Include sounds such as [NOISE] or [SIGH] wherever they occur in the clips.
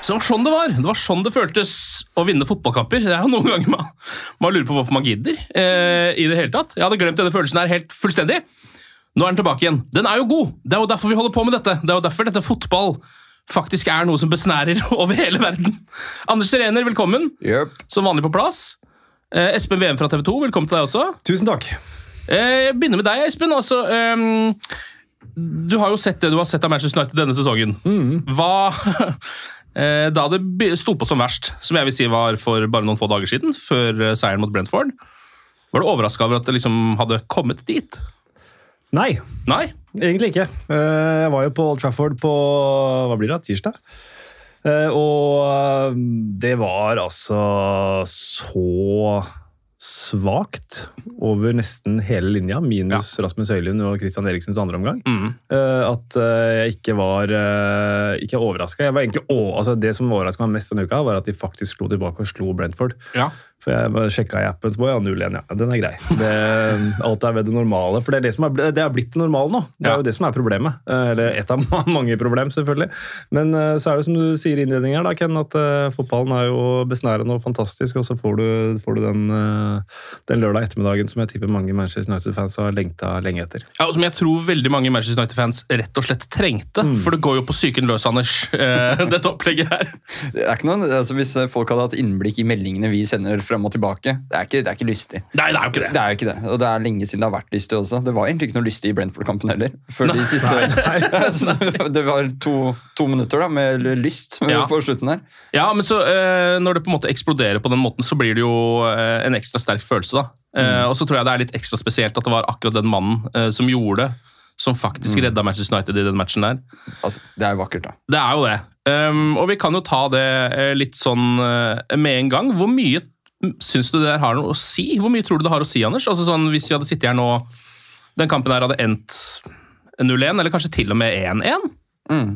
Så det var sånn det var. Det var sånn det føltes å vinne fotballkamper. Det er jo noen ganger man, man lurer på hvorfor man gidder. Eh, i det hele tatt. Jeg hadde glemt denne følelsen her helt fullstendig. Nå er den tilbake igjen. Den er jo god! Det er jo derfor vi holder på med dette. Det er jo derfor dette fotball faktisk er noe som besnærer [LAUGHS] over hele verden. Anders Serener, velkommen. Som vanlig på plass. Eh, Espen VM fra TV 2, velkommen til deg også. Tusen takk. Eh, jeg begynner med deg, Espen. Altså, ehm, du har jo sett det du har sett av Manchester United denne sesongen. Hva eh, [LAUGHS] Da det sto på som verst, som jeg vil si var for bare noen få dager siden, før eh, seieren mot Brentford, var du overraska over at det liksom hadde kommet dit? Nei, Nei? egentlig ikke. Eh, Jeg var jo på Old Trafford på hva blir det, tirsdag. Eh, Og eh, det var altså så svakt over nesten hele linja, minus Rasmus Høylund og Christian Eriksens andre omgang. Mm. eh, At eh, jeg ikke var uh, ikke overraska. Altså Det som overraska meg mest denne uka, var at de faktisk slo tilbake og slo Brentford. Ja. For jeg sjekka i appen, så var jeg 0-1, ja. Den er grei. Det, alt er ved det normale. For det er det som er, det er blitt normalt nå. Det er Ja. jo det som er problemet. Eh, Eller et av [LAUGHS] mange problem, selvfølgelig. Men eh, så er det som du sier i innledningen her, da, Ken, at uh, fotballen er jo besnærende og fantastisk, og så får du, får du den, uh, den lørdag ettermiddagen som jeg tipper mange Manchester United-fans har lengta lenge etter. Ja, og Som jeg tror veldig mange Manchester United-fans rett og slett trengte. For det går jo på psyken løs, Anders, [LAUGHS] dette opplegget her. Det er ikke noe, altså Hvis folk hadde hatt innblikk i meldingene vi sender fram og tilbake, det er ikke, det er ikke lystig. Nei, det er jo ikke det. Det er jo ikke det, og det er lenge siden det har vært lystig også. Det var egentlig ikke noe lystig i Brentford-kampen heller. Før de siste [LAUGHS] Så Det var to, to minutter da, med lyst Ja. [LAUGHS] på slutten her. Ja, men så eh, når det på en måte eksploderer på den måten, så blir det jo eh, en ekstra sterk følelse. da. Eh, Og så tror jeg det er litt ekstra spesielt at det var akkurat den mannen eh, som gjorde det, som faktisk redda Manchester United i den matchen der. Altså, det er jo vakkert, da. Det er jo det. Um, og vi kan jo ta det eh, litt sånn eh, med en gang. Hvor mye syns du det der har noe å si? Hvor mye tror du det har å si, Anders? Altså sånn, Hvis vi hadde sittet her nå, den kampen her hadde endt 0-1, eller kanskje til og med 1-1? Mm.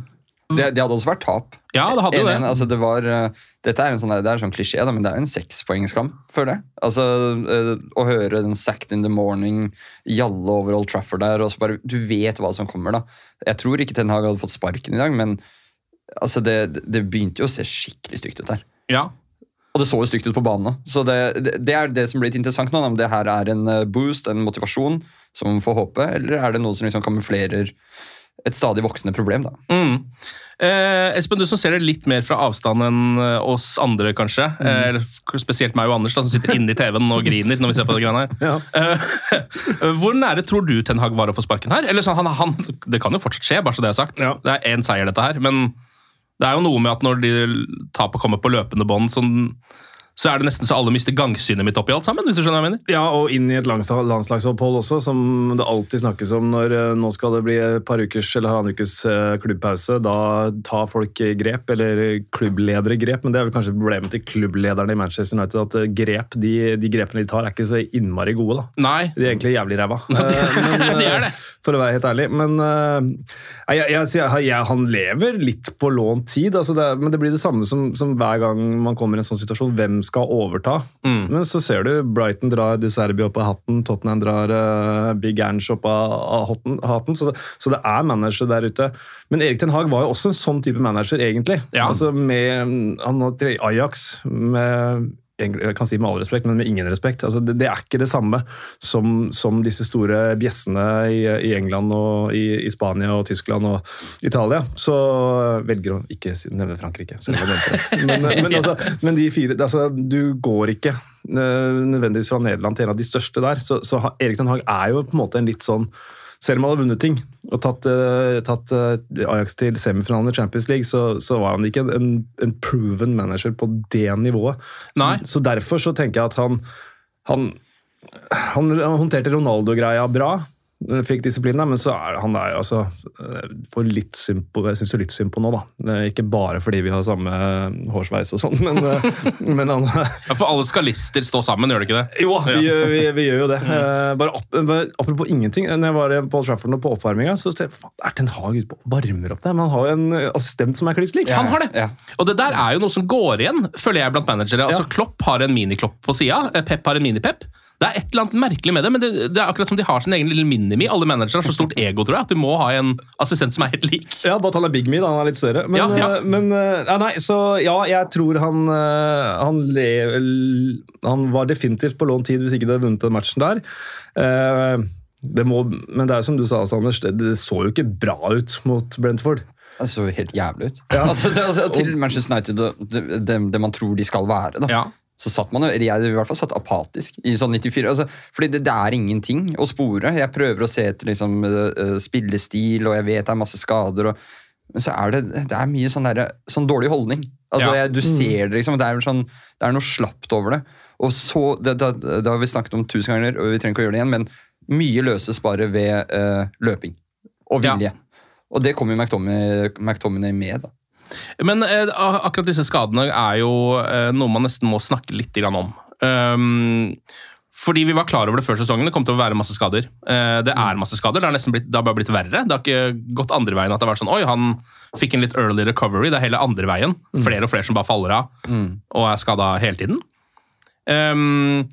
Det, det hadde også vært tap. Ja, det hadde jo det. 1-1, altså det var, eh, dette er en sånn, det er sånn klisjé, da, men det er jo en sekspoengskamp, føler jeg. Altså, eh, Å høre den 'sacked in the morning' jalle over Old Trafford der, og så bare, du vet hva som kommer. da. Jeg tror ikke Ten Hag hadde fått sparken i dag, men altså det, det begynte jo å se skikkelig stygt ut her. Ja. Og det så jo stygt ut på banen. Så det, det, det er det som blir litt interessant nå. Om det her er en eh, boost, en motivasjon, som man får håpe, eller er det noe som liksom kamuflerer et stadig voksende problem? da? Mm. Eh, Espen, du som ser det litt mer fra avstand enn eh, oss andre, kanskje. Eh, spesielt meg og Anders, da, som sitter inni TV-en og griner når vi ser på det greiene her. [LAUGHS] Eh, hvor nære tror du Ten Hag var å få sparken her? Eller sånn, han, han, Det kan jo fortsatt skje, bare så det er sagt. Ja. Det er én seier, dette her. Men det er jo noe med at når de tapet kommer på løpende bånd, sånn, så er det nesten så alle mister gangsynet mitt oppi alt sammen. hvis du skjønner hva jeg mener. Ja, og inn i et landslagsopphold også, som det alltid snakkes om når eh, nå skal det bli et par ukers eller halvannen ukes eh, klubbpause. Da tar folk grep, eller klubbledere grep, men det er vel kanskje problemet til klubblederne i Manchester United, at eh, grep, de, de grepene de tar, er ikke så innmari gode, da. Nei. De er egentlig jævlig ræva. [LAUGHS] Ja, de- men, [LAUGHS] de eh, er det. for å være helt ærlig. Men jeg, jeg, jeg, jeg, han lever litt på lånt tid. Altså det, men det blir det samme som, som, hver gang man kommer i en sånn situasjon. Hvem skal overta? Mm. Men så ser du Brighton drar De Serbi opp av hatten, Tottenham drar uh, Big Ange opp av, av hatten. Så det, så det, er manager der ute. Men Erik Ten Hag var jo også en sånn type manager, egentlig. Ja. Altså med, han har Ajax med jeg kan si med all respekt, men med ingen respekt. Altså, det, det, er ikke det samme som, som disse store bjessene i, i England og i, i, Spania og Tyskland og Italia. Så velger å ikke nevne Frankrike. Men, men, [LAUGHS] altså, men, de fire altså, Du går ikke eh, nødvendigvis fra Nederland til en av de største der. Så, så Erik Den Haag er jo på en måte en litt sånn selv om han hadde vunnet ting og tatt, uh, tatt uh, Ajax til semifinalen i Champions League, så, så var han ikke en, en, proven manager på det nivået. Så, så, derfor så tenker jeg at han, han, han håndterte Ronaldo-greia bra fikk disiplin, men så er han der altså eh, får litt synd på, Jeg syns litt synd på nå, da. Ikke bare fordi vi har samme hårsveis og sånn, [LAUGHS] men, eh, men, han Ja, For alle skalister står sammen, gjør det ikke det? Jo, vi, ja. vi, vi gjør jo det. Mm. Bare, opp, Apropos ingenting. Når jeg var på Trafford på oppvarminga, så tenkte jeg er Ten Hag ute og varmer opp der? Men han har jo en assistent som er kliss lik. Han har det. Ja. Og det der er jo noe som går igjen, føler jeg, blant managere. Altså, Klopp har en miniklopp på sida, Pep har en minipep. Det er et eller annet merkelig med det, men det, det, er akkurat som de har sin egen lille minimi. Alle managere har så stort ego, tror jeg, at du må ha en assistent som er helt lik. Ja, bare at han er big me, da. Han er litt større. Men, ja, ja. Eh, men ja, nei, så ja, jeg tror han eh, han, lever, han var definitivt på lånt tid hvis ikke de hadde vunnet den matchen der. Det må, men det er som du sa, Anders, det, det så jo ikke bra ut mot Brentford. Det så jo helt jævlig ut. Ja. [LAUGHS] Altså, det, altså, til Manchester United, det, det, det, man tror de skal være. da. Ja så satt man eller jeg i hvert fall satt apatisk i sånn 94. Altså, fordi det, det, er ingenting å spore. Jeg prøver å se etter liksom, uh, spillestil, og jeg vet det er masse skader. Og, men så er det, det er mye sånn, der, sånn dårlig holdning. Altså, ja. jeg, du ser det, liksom. Det er, sånn, det er noe slapt over det. Og så, det, det, det, har vi snakket om tusen ganger, og vi trenger ikke å gjøre det igjen, men mye løses bare ved uh, løping og vilje. Ja. Og det kommer jo McTominay med. da. Men eh, akkurat disse skadene er jo eh, noe man nesten må snakke litt om. Um, fordi vi var klar over det før sesongen. Det kom til å være masse skader. Eh, det er masse skader. Det har nesten blitt, det har bare blitt verre. Det har ikke gått andre veien at det har vært sånn Oi, han fikk en litt early recovery. Det er hele andre veien. Mm. Flere og flere som bare faller av mm. og er skada hele tiden. Um,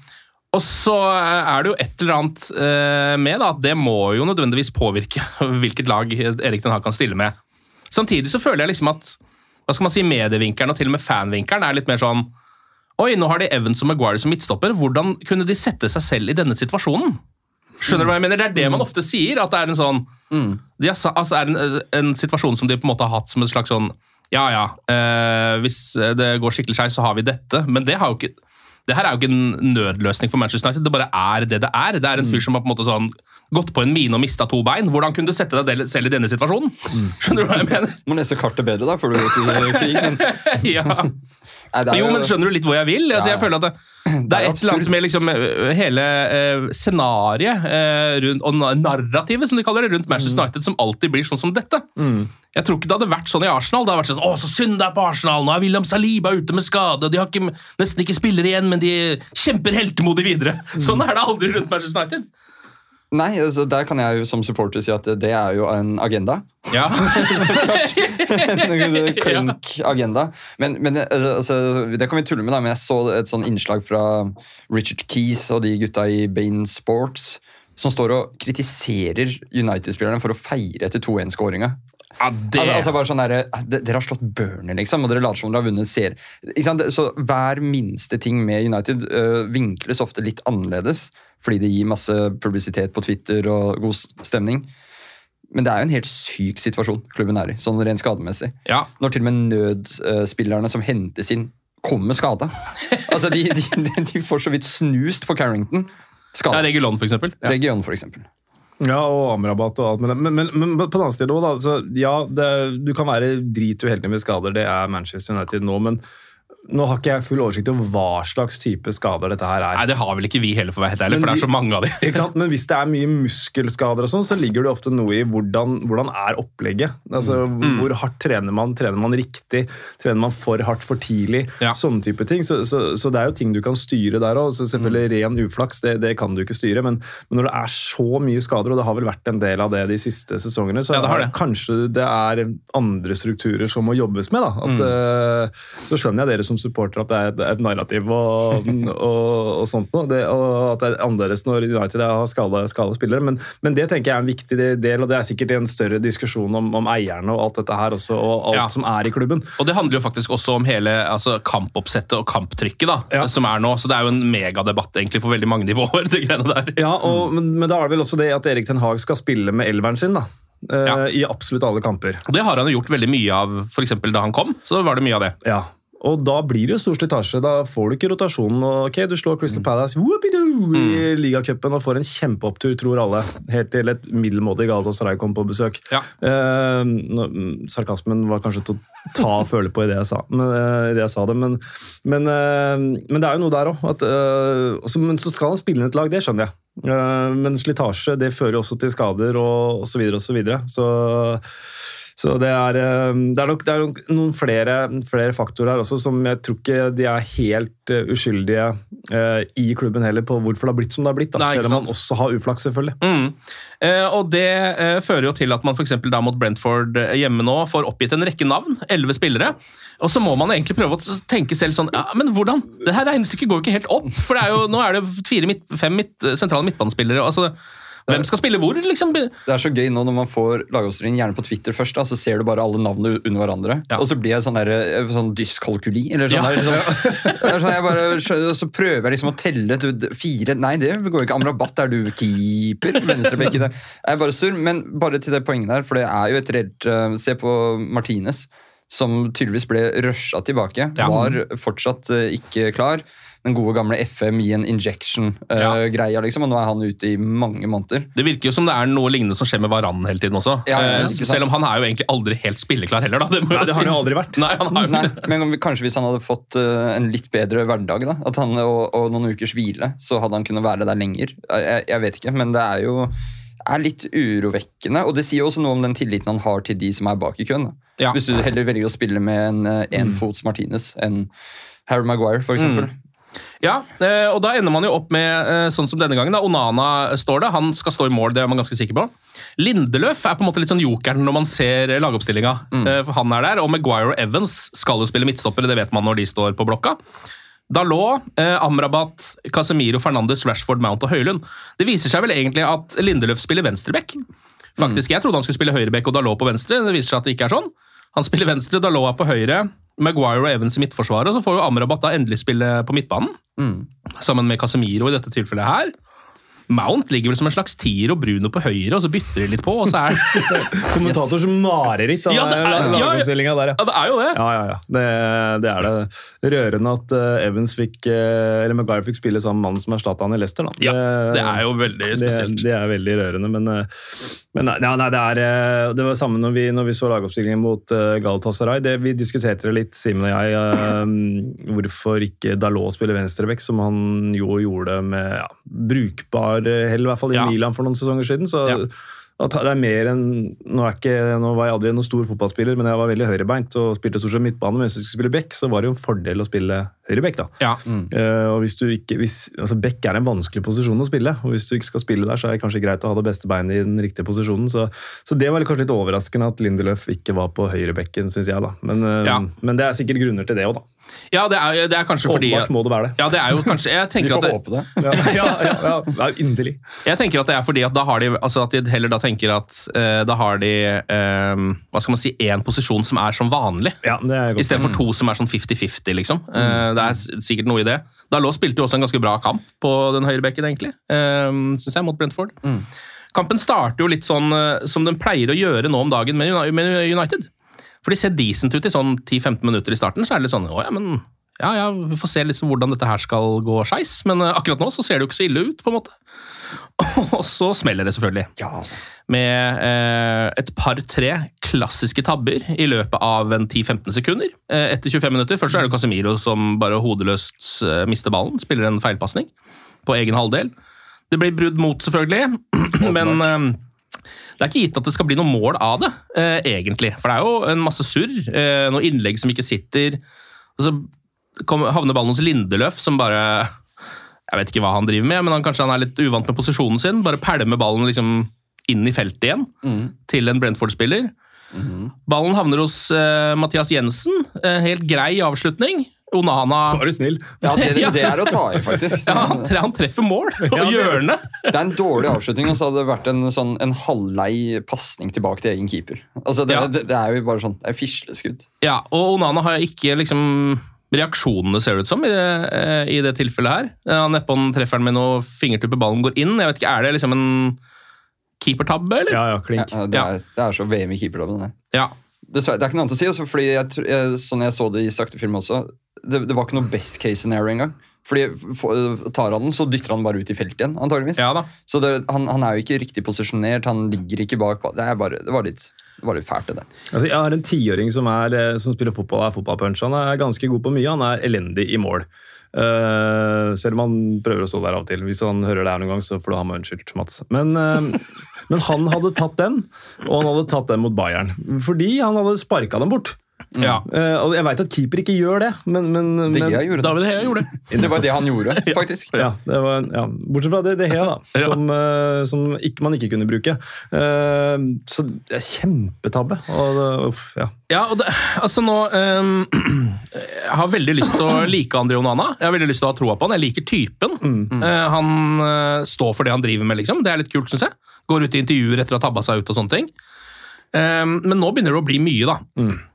og så er det jo et eller annet uh, med da, at det må jo nødvendigvis påvirke [LAUGHS] hvilket lag Erik Den Haag kan stille med. Samtidig så føler jeg liksom at hva skal man si, medievinkelen og til og med fanvinkelen er litt mer sånn Oi, nå har de Evans og Maguire som midtstopper. Hvordan kunne de sette seg selv i denne situasjonen? Skjønner du hva jeg mener? Det er det man ofte sier. At det er en sånn de har, altså er en, en, situasjon som de på en måte har hatt som en slags sånn Ja ja, eh, hvis det går skikkelig skeis, så har vi dette. Men det har jo ikke det her er jo ikke en nødløsning for Manchester United. Det bare er det det er. Det er en fyr som har på en måte sånn gått på en mine og mista to bein. Hvordan kunne du sette deg selv i denne situasjonen? Skjønner du hva jeg mener? Må lese kartet bedre, da, før du går til krig. Men... [LAUGHS] ja. [LAUGHS] Nei, jo, men skjønner du litt hvor jeg vil? Altså, jeg føler at det, [CLEARS THROAT] det er, et eller annet med liksom, hele uh, scenarioet uh, og narrativet som de kaller det, rundt Manchester mm. United, som alltid blir sånn som dette. Mm. Jeg tror ikke det hadde vært sånn i Arsenal. Det hadde vært sånn, å, så synd det er på Arsenal, Nå er William Saliba ute med skade. De har ikke, nesten ikke spillere igjen, men de kjemper heltemodig videre. Mm. Sånn er det aldri rundt Manchester United. Nei, altså, der kan jeg jo som supporter si at det er jo en agenda. Ja. [LAUGHS] en [LAUGHS] klink agenda. Men, men altså, altså, det kan vi tulle med, da, men jeg så et sånn innslag fra Richard Keys og de gutta i Bain Sports som står og kritiserer United-spillerne for å feire etter 2-1-skåringa. Ja, det... altså, altså bare sånn der, Dere har slått Burner, liksom, og dere later som dere har vunnet serie. Så Hver minste ting med United uh, vinkles ofte litt annerledes, fordi det gir masse publisitet på Twitter og god stemning. Men det er jo en helt syk situasjon klubben er i, sånn rent skademessig. Ja. Når til og med nødspillerne som hentes inn, kommer skada. [LAUGHS] altså, de, de, de, får så vidt snust på Carrington. Skade. Ja, Region, for eksempel. Ja. Region, for eksempel. Ja, og Amrabat og alt. Men, men, men, på den annen side også, da, så, ja, det, du kan være drituheldig med skader, det er Manchester United nå, men Nå har ikke jeg full oversikt over hva slags type skader dette her er. Nei, det har vel ikke vi heller, for å være helt ærlig, for det er så mange av de. Ikke sant? Men hvis det er mye muskelskader, og sånn, så ligger det ofte noe i hvordan, hvordan er opplegget. Altså, Mm. Hvor hardt trener man? Trener man riktig? Trener man for hardt for tidlig? Ja. Sånne type ting. Så, så, så det er jo ting du kan styre der òg. Selvfølgelig Mm. ren uflaks, det, det kan du ikke styre. Men, men når det er så mye skader, og det har vel vært en del av det de siste sesongene, så Ja, det det. kanskje det er andre strukturer som må jobbes med. da. At, Mm. eh, så skjønner jeg dere som supporter at det er et, et narrativ og, og, og sånt noe. Det, og at det er annerledes når United har skada spillere. Men, men det tenker jeg er en viktig del, og det er sikkert en større diskusjon om, om eierne og alt dette her også, og alt Ja. som er i klubben. Og det handler jo faktisk også om hele altså, kampoppsettet og kamptrykket da, Ja. som er nå. Så det er jo en megadebatt egentlig på veldig mange nivåer, [LAUGHS] det greiene der. Ja, og, men, men da er det vel også det at Erik Ten Hag skal spille med elveren sin, da. eh, Ja. I absolutt alle kamper. Det har han jo gjort veldig mye av, f.eks. da han kom. Så var det mye av det. Ja. Og da blir det jo stor slitasje. Da får du ikke rotasjonen. ok, Du slår Crystal Palace mm. i ligacupen og får en kjempeopptur, tror alle. Helt til et middelmådig Galatasaray kom på besøk. Ja. Mm, sarkasmen var kanskje til å ta og føle på i det jeg sa, men, eh, det, jeg sa det, men, men, eh, men det er jo noe der òg. men så skal han spille inn et lag, det skjønner jeg. Eh, men slitasje det fører jo også til skader og osv. osv. Så, videre, og så, videre. så så det er, eh, det er nok, det er nok noen flere, flere faktorer her også som jeg tror ikke de er helt eh, uskyldige eh, i klubben heller på hvorfor det har blitt som det har blitt. Da, Nei, selv om man også har uflaks, selvfølgelig. Mm. Eh, og Det eh, fører jo til at man da mot Brentford eh, hjemme nå får oppgitt en rekke navn. Elleve spillere. Og så må man egentlig prøve å tenke selv sånn ja, Men hvordan? Det her regnestykket går jo ikke helt opp. For det er jo, nå er det fire midt, fem midt, sentrale midtbanespillere. altså hvem skal spille hvor, liksom? Det er så gøy nå når man får lagoppstillingen gjerne på Twitter først, da, så ser du bare alle navnene under hverandre. Ja. Og så blir jeg sånn, der, eh, sånn dyskalkuli. Eller sånn Ja. der, [LAUGHS] sånn, sånn jeg bare, så prøver jeg liksom å telle du, fire Nei, det går ikke. Amrabat, er du keeper? Venstrebekk i det. Jeg er bare sur. Men bare til det poenget der, for det er jo et reelt uh, Se på Martinez. Som tydeligvis ble rusha tilbake. Ja. Var fortsatt uh, ikke klar. Den gode gamle FM gi en injection-greia, liksom. Og nå er han ute i mange måneder. Det virker jo som det er noe lignende som skjer med Varan hele tiden også. Ja, ja, Eh, selv om han er jo egentlig aldri helt spilleklar heller. Da. Det, må Nei, det har han jo aldri vært. Nei, han har jo Nei, men om- kanskje hvis han hadde fått eh, en litt bedre hverdag da, at han, og, og noen ukers hvile, så hadde han kunnet være der lenger. Jeg, jeg vet ikke, men det er jo er litt urovekkende. Og det sier også noe om den tilliten han har til de som er bak i køen. Ja. Hvis du heller velger å spille med en enfots enfots Martinez enn Harry Maguire, for eksempel. Ja, eh, og da ender man jo opp med eh, sånn som denne gangen. da, Onana står det, han skal stå i mål, det er man ganske sikker på. Lindeløf er på en måte litt sånn jokeren når man ser eh, lagoppstillinga. Mm. Han er der, og Maguire og Evans skal jo spille midtstoppere, det vet man når de står på blokka. Dalot, Amrabat, Casemiro, Fernandes, Rashford, Mount og Høylund. Det viser seg vel egentlig at Lindeløf spiller venstreback. Faktisk, Jeg trodde han skulle spille høyreback og Dalot på venstre. Det viser seg at det ikke er sånn. Han spiller venstre, Daloa på høyre, Maguire og Evans i midtforsvaret. og Så får jo Amrabat da endelig spille på midtbanen, Mm. sammen med Casemiro i dette tilfellet her. Mount ligger vel som en slags tier og Bruno på høyre, og så bytter de litt på, og så er [LAUGHS] Kommentators mareritt av Ja, det lagoppstillinga der, ja. Ja, det er jo det! Ja, ja, ja. Det, det er det. Rørende at eh, Evans fikk eh, Eller Maguire fikk spille sammen med mannen som erstatta han i Leicester. Da. Ja, det er jo veldig spesielt. det er veldig rørende, men, eh, men nei, ja, nei, det er Det var samme når vi, når vi så lagoppstillingen mot uh, Galatasaray. Det, vi diskuterte det litt, Simen og jeg, uh, hvorfor ikke Dalot spiller venstreback, som han jo gjorde med ja, brukbar hell, i hvert fall i Ja. Milan for noen sesonger siden. så Ja. det er mer enn nå, ikke, nå var jeg aldri noen stor fotballspiller, men jeg var veldig høyrebeint og spilte stort sett midtbane. Men hvis du skulle spille back, så var det jo en fordel å spille høyreback. da. Ja. Eh, og hvis du ikke, hvis, altså Bekk er en vanskelig posisjon å spille, og hvis du ikke skal spille der, så er det kanskje greit å ha det beste beinet i den riktige posisjonen. Så, så det var kanskje litt overraskende at Lindeløf ikke var på høyrebekken, syns jeg. da. Men, eh, Ja. men det er sikkert grunner til det òg, da. Ja, det er, det er kanskje fordi Åpenbart må det være det. Ja, det er jo kanskje Jeg Vi får at det, håpe det. [LAUGHS] Ja, ja, ja, ja, ja Inderlig. Jeg tenker at det er fordi at da har de altså at de heller da tenker at uh, da har de eh, hva skal man si, én posisjon som er som vanlig. Ja. Istedenfor to som er sånn 50-50, liksom. Eh, det er sikkert noe i det. Dalot spilte jo også en ganske bra kamp på den høyrebekken, egentlig. Uh, Syns jeg, mot Brentford. Kampen starter jo litt sånn eh, som den pleier å gjøre nå om dagen med United. For de ser decent ut i sånn 10-15 minutter i starten, så er det litt sånn Å ja, men ja, ja, vi får se liksom hvordan dette her skal gå skeis, men eh, akkurat nå så ser det jo ikke så ille ut, på en måte. [LAUGHS] Og så smeller det selvfølgelig. Med eh, et par-tre klassiske tabber i løpet av 10-15 sekunder. Eh, etter 25 minutter. Først er det Casemiro som bare hodeløst eh, mister ballen. Spiller en feilpasning på egen halvdel. Det blir brudd mot, selvfølgelig, [CLEARS THROAT] men eh, det er ikke gitt at det skal bli noe mål av det, eh, egentlig. For det er jo en masse surr, eh, noen innlegg som ikke sitter. Og så havner ballen hos Lindeløf, som bare Jeg vet ikke hva han driver med, men han, kanskje han er litt uvant med posisjonen sin. Bare pælmer ballen liksom inn i feltet igjen, til en Brentford-spiller. Ballen havner hos uh, Mathias Jensen. Uh, helt grei avslutning. Onana Var du snill? Ja, det, [LAUGHS] det er å ta i, faktisk. Ja, han, tre, han treffer mål [LAUGHS] og Ja, det- hjørne. Det er en dårlig avslutning, og så hadde det vært en, sånn, en halvlei pasning tilbake til egen keeper. Altså, det, Ja. det, det er jo bare sånn, det er fisleskudd. Ja, og Onana har ikke liksom reaksjonene, ser det ut som, i det, eh, i det tilfellet her. Eh, Han nedpå den treffer han med noe fingertuppe, ballen går inn. Jeg vet ikke, Er det liksom en keepertabbe, eller? Ja, ja, Ja, klink. det, er, det er så VM i keepertabben. det. Ja. Dessverre, det er ikke noe annet å si, også, fordi jeg, jeg, sånn jeg så det i sakte film også, det, det var ikke noe best case scenario engang. Fordi for, Tar han den, så dytter han bare ut i feltet igjen, antageligvis. ja da. Så det, han, han er jo ikke riktig posisjonert, han ligger ikke bak. Det, er bare, det, var, litt, det var litt fælt, det der. Altså, jeg har en tiåring som, er, eh, som spiller fotball, er fotballpunch. Han er ganske god på mye, han er elendig i mål. Uh, selv om han prøver å stå der av og til. Hvis han hører det her noen gang, så får du ha meg unnskyldt, Mats. Men, uh, [LAUGHS] men han hadde tatt den, og han hadde tatt den mot Bayern. Fordi han hadde sparka den bort. Ja. Uh, og jeg veit at keeper ikke gjør det, men, men, men det gjorde det. David Hea gjorde det. Det var det han gjorde, [LAUGHS] faktisk. ja, det var, ja, Bortsett fra det, det Hea, da, [LAUGHS] Ja. som, eh, som ikke, man ikke kunne bruke. Uh, så det er kjempetabbe. Og, det- uff, ja. Ja, og det, altså nå um, [CLEARS THROAT] Jeg har veldig lyst til å like André Onana. Jeg har veldig lyst til å ha troa på han. Jeg liker typen. Eh, han eh, står for det han driver med, liksom. Det er litt kult, syns jeg. Går ut i intervjuer etter å ha tabba seg ut og sånne ting. Ehm, men nå begynner det å bli mye, da.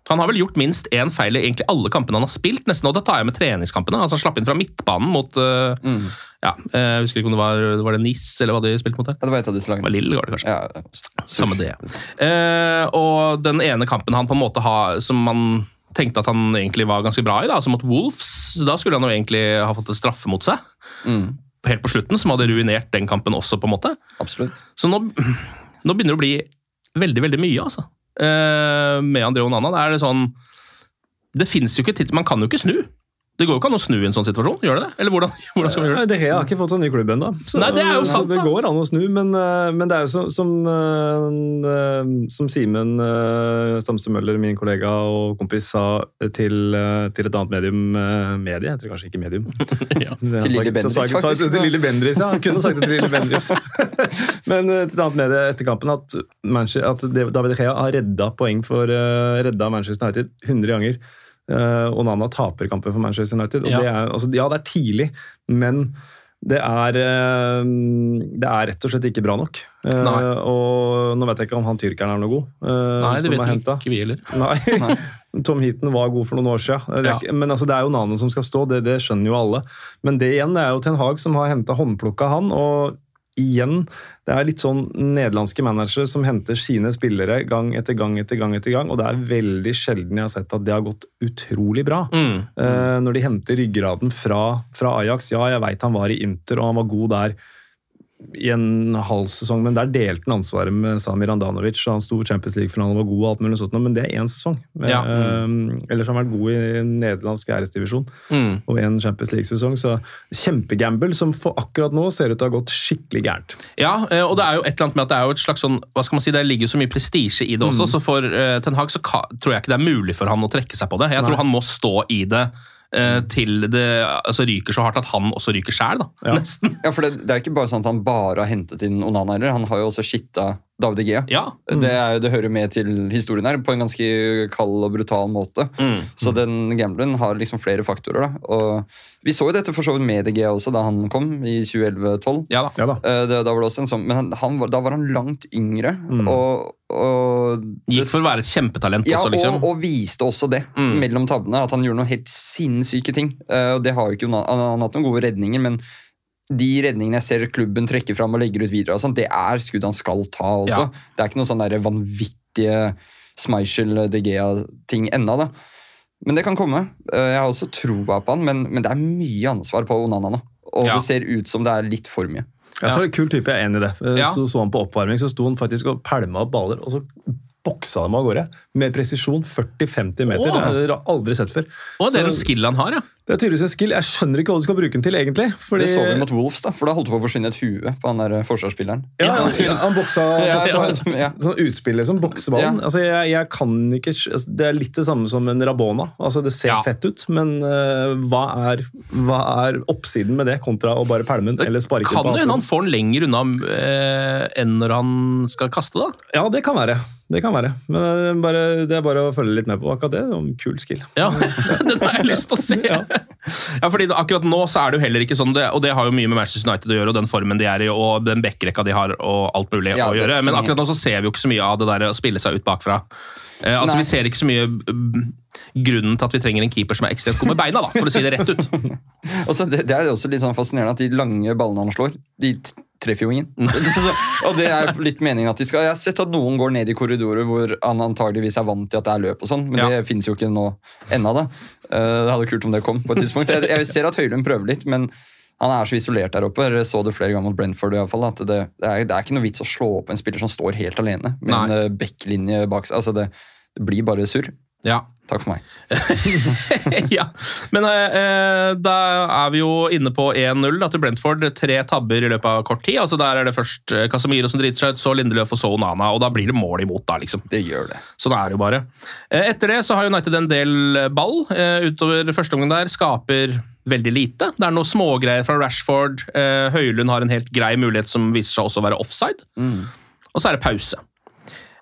Han har vel gjort minst én feil i egentlig alle kampene han har spilt, nesten, og da tar jeg med treningskampene. Altså Han slapp inn fra midtbanen mot eh, ja, eh, Jeg husker ikke om det var, var det Nis eller hva de spilte mot der. Ja, det var et av disse lagene. Lille, var det kanskje. Ja, Samme det. Uh, og den ene kampen han på en måte har, som man tenkte at han egentlig var ganske bra i, da, altså mot Wolves, da skulle han jo egentlig ha fått en straffe mot seg. mm, Helt på slutten, som hadde ruinert den kampen også, på en måte. absolutt. Så nå, nå begynner det å bli veldig, veldig mye, altså. Eh, med André Onana. Det er det sånn Det fins jo ikke titt- Man kan jo ikke snu. Det går jo ikke an å snu i en sånn situasjon, gjør det det? Eller hvordan, [LAUGHS] hvordan skal vi gjøre det? Det har ikke fått sånn ny klubb ennå. Så- Nei, det er jo så sant, Det går an å snu, men, eh, men det er jo så, som, eh, som Simen uh, Stamse Møller, min kollega og kompis, sa til, eh, til et annet medium eh, Medie, heter det kanskje ikke medium. [LAUGHS] Ja. [LAUGHS] Til Lille Bendris, faktisk. sa-. Til Lille Bendris, ja. Kunne sagt det til Lille Bendris. Men eh, til et annet medie etter kampen at, at David Gea har redda poeng for redda Manchester United 100 ganger. Uh, Onana taper kampen for Manchester United. Og Ja. det er, altså, ja, det er tidlig, men det er, uh, det er rett og slett ikke bra nok. Uh, og nå vet jeg ikke om han tyrkeren er noe god. eh, Nei, det vet jeg ikke vi heller. [LAUGHS] Nei. [LAUGHS] Tom Heaton var god for noen år siden. Det er, Ja. Men altså, det er jo Onana som skal stå, det, det skjønner jo alle. Men det igjen, det er jo Ten Hag som har henta håndplukka han. og igjen, det er litt sånn nederlandske managere som henter sine spillere gang etter gang etter gang, etter gang, og det er veldig sjelden jeg har sett at det har gått utrolig bra. Mm. Uh, når de henter ryggraden fra, fra Ajax. Ja, jeg veit han var i Inter, og han var god der i en halv sesong, men der delte han ansvaret med Samir Andanovic. Han sto i Champions League-finalen og var god, og alt mulig sånt, men det er én sesong. Ja. Eh, ellers har han vært god i nederlandsk æresdivisjon Mm. og en Champions League-sesong, så kjempegamble som for akkurat nå ser ut til å ha gått skikkelig gærent. Ja, eh, og det er jo et eller annet med at det er jo et slags sånn, hva skal man si, det ligger jo så mye prestisje i det også, så for uh, Ten Hag så tror jeg ikke det er mulig for han å trekke seg på det. Jeg Nei. tror han må stå i det til det altså, ryker så hardt at han også ryker sjæl, da. Ja. Nesten. Ja, for det, det er ikke bare sånn at han bare har hentet inn Onana heller. Han har jo også skitta David Egea. Ja. Mm. Det, er, det hører med til historien her, på en ganske kald og brutal måte. Mm. Så den gambleren har liksom flere faktorer. da. Og Vi så jo dette for så vidt med Egea Gea også da han kom i 2011-2012. Ja da. Ja da. Eh, det- Da var det også en sånn, men han, han var, da var han langt yngre. Mm. Og Gikk for å være et kjempetalent ja, også, liksom. og, og viste også det Mm. mellom tabbene. At han gjorde noen helt sinnssyke ting. Uh, det har jo ikke, han, han har hatt noen gode redninger, men de redningene jeg ser klubben trekker fram og legger ut videre, sånt, det er skudd han skal ta også. Ja. Det er ikke noen sånn vanvittige Smeichel De Gea-ting ennå. da. Men det kan komme. Uh, Jeg har også troa på han, men, men det er mye ansvar på Onana nå. Og Ja. det ser ut som det er litt for mye. Ja, så det Kul type, jeg er enig i det. Eh, Ja. Så så han på oppvarming, så sto han faktisk og pælma baller, og så boksa dem av gårde. Med presisjon 40-50 meter. Åh. Det har jeg aldri sett før. Åh, det er en skill han har, ja. Det er tydeligvis en skill. Jeg skjønner ikke hva du skal bruke den til, egentlig. Fordi, Det så vi mot Wolves, da, for da holdt det på å forsvinne et hue på han der eh, forsvarsspilleren. Ja, han, han boksa [LAUGHS] Ja, boksa- ja, ja. Sånn utspiller som bokseballen. Ja. Altså, jeg, jeg kan ikke altså, Det er litt det samme som en Rabona. Altså, det ser Ja. fett ut, men uh, hva, er, hva er oppsiden med det, kontra å bare pælme den eller sparke Kan på jo hende han får den lenger unna uh, enn når han skal kaste, da. Ja, det kan være. Det kan være. Men det er bare, det er bare å følge litt med på akkurat det. Om kul skill. Ja, [LAUGHS] Den har jeg lyst til å se! [LAUGHS] Ja. Ja, fordi Akkurat nå så er det jo heller ikke sånn, og det har jo mye med Manchester United å gjøre, og den formen de er i, og den backrekka de har, og alt mulig Ja, å gjøre. Men akkurat nå så ser vi jo ikke så mye av det der å spille seg ut bakfra. Eh, altså Nei. Vi ser ikke så mye mm, grunnen til at vi trenger en keeper som er ekstremt god med beina, da, for å si det rett ut. [LAUGHS] også, det, det er også litt sånn fascinerende at de lange ballene han slår, de treffer jo ingen. [LAUGHS] og det er litt meningen at de skal Jeg har sett at noen går ned i korridorer hvor han antageligvis er vant til at det er løp og sånn, men Ja. det finnes jo ikke nå ennå, da. Eh, det hadde vært kult om det kom på et tidspunkt. Jeg, jeg ser at Høylund prøver litt, men han er så isolert der oppe. Jeg så det flere ganger mot Brentford. I hvert fall, at det, det, er, det er ikke noe vits å slå opp en spiller som står helt alene med Nei. en bekklinje backlinje bak seg. Altså det, det blir bare surr. Ja. Takk for meg. [LAUGHS] ja, Men eh, da er vi jo inne på 1-0 da, til Brentford. Tre tabber i løpet av kort tid. altså Der er det først Casamiro Casemiro som driter seg ut, så Lindeløf og så Onana. og Da blir det mål imot, da, liksom. Det gjør det. Sånn er det jo bare. Eh, Etter det så har United en del ball eh, utover første omgang der. Skaper veldig lite. Det er noen smågreier fra Rashford. Eh, Høylund har en helt grei mulighet som viser seg også å være offside. Og så er det pause.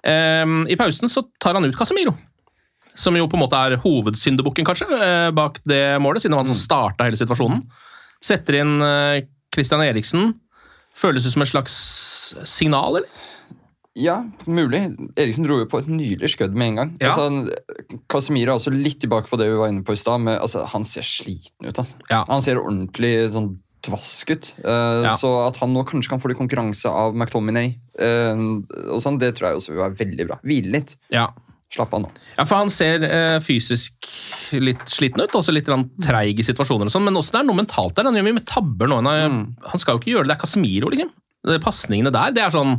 Eh, I pausen så tar han ut Casemiro. Som jo på en måte er hovedsyndebukken, kanskje, eh, bak det målet, siden det var han som starta hele situasjonen. Setter inn eh, Christian Eriksen. Føles ut som et slags signal, eller? Ja, mulig. Eriksen dro jo på et nydelig skudd med en gang. Ja. Altså, Casemiro er også litt tilbake på det vi var inne på i stad. Altså, han ser sliten ut. Altså. Ja. Han ser ordentlig sånn dvask ut. Uh, Ja. Så at han nå kanskje kan få litt konkurranse av McTominay, uh, og sånn, det tror jeg også vil være veldig bra. Hvile litt. Ja. Slapp av nå. Ja, for han ser eh, fysisk litt sliten ut, også litt treig i situasjoner og sånn, men også det er noe mentalt der. Han gjør mye med tabber nå. Han, mm. han skal jo ikke gjøre det. Det er Casemiro, liksom. Pasningene der, det er sånn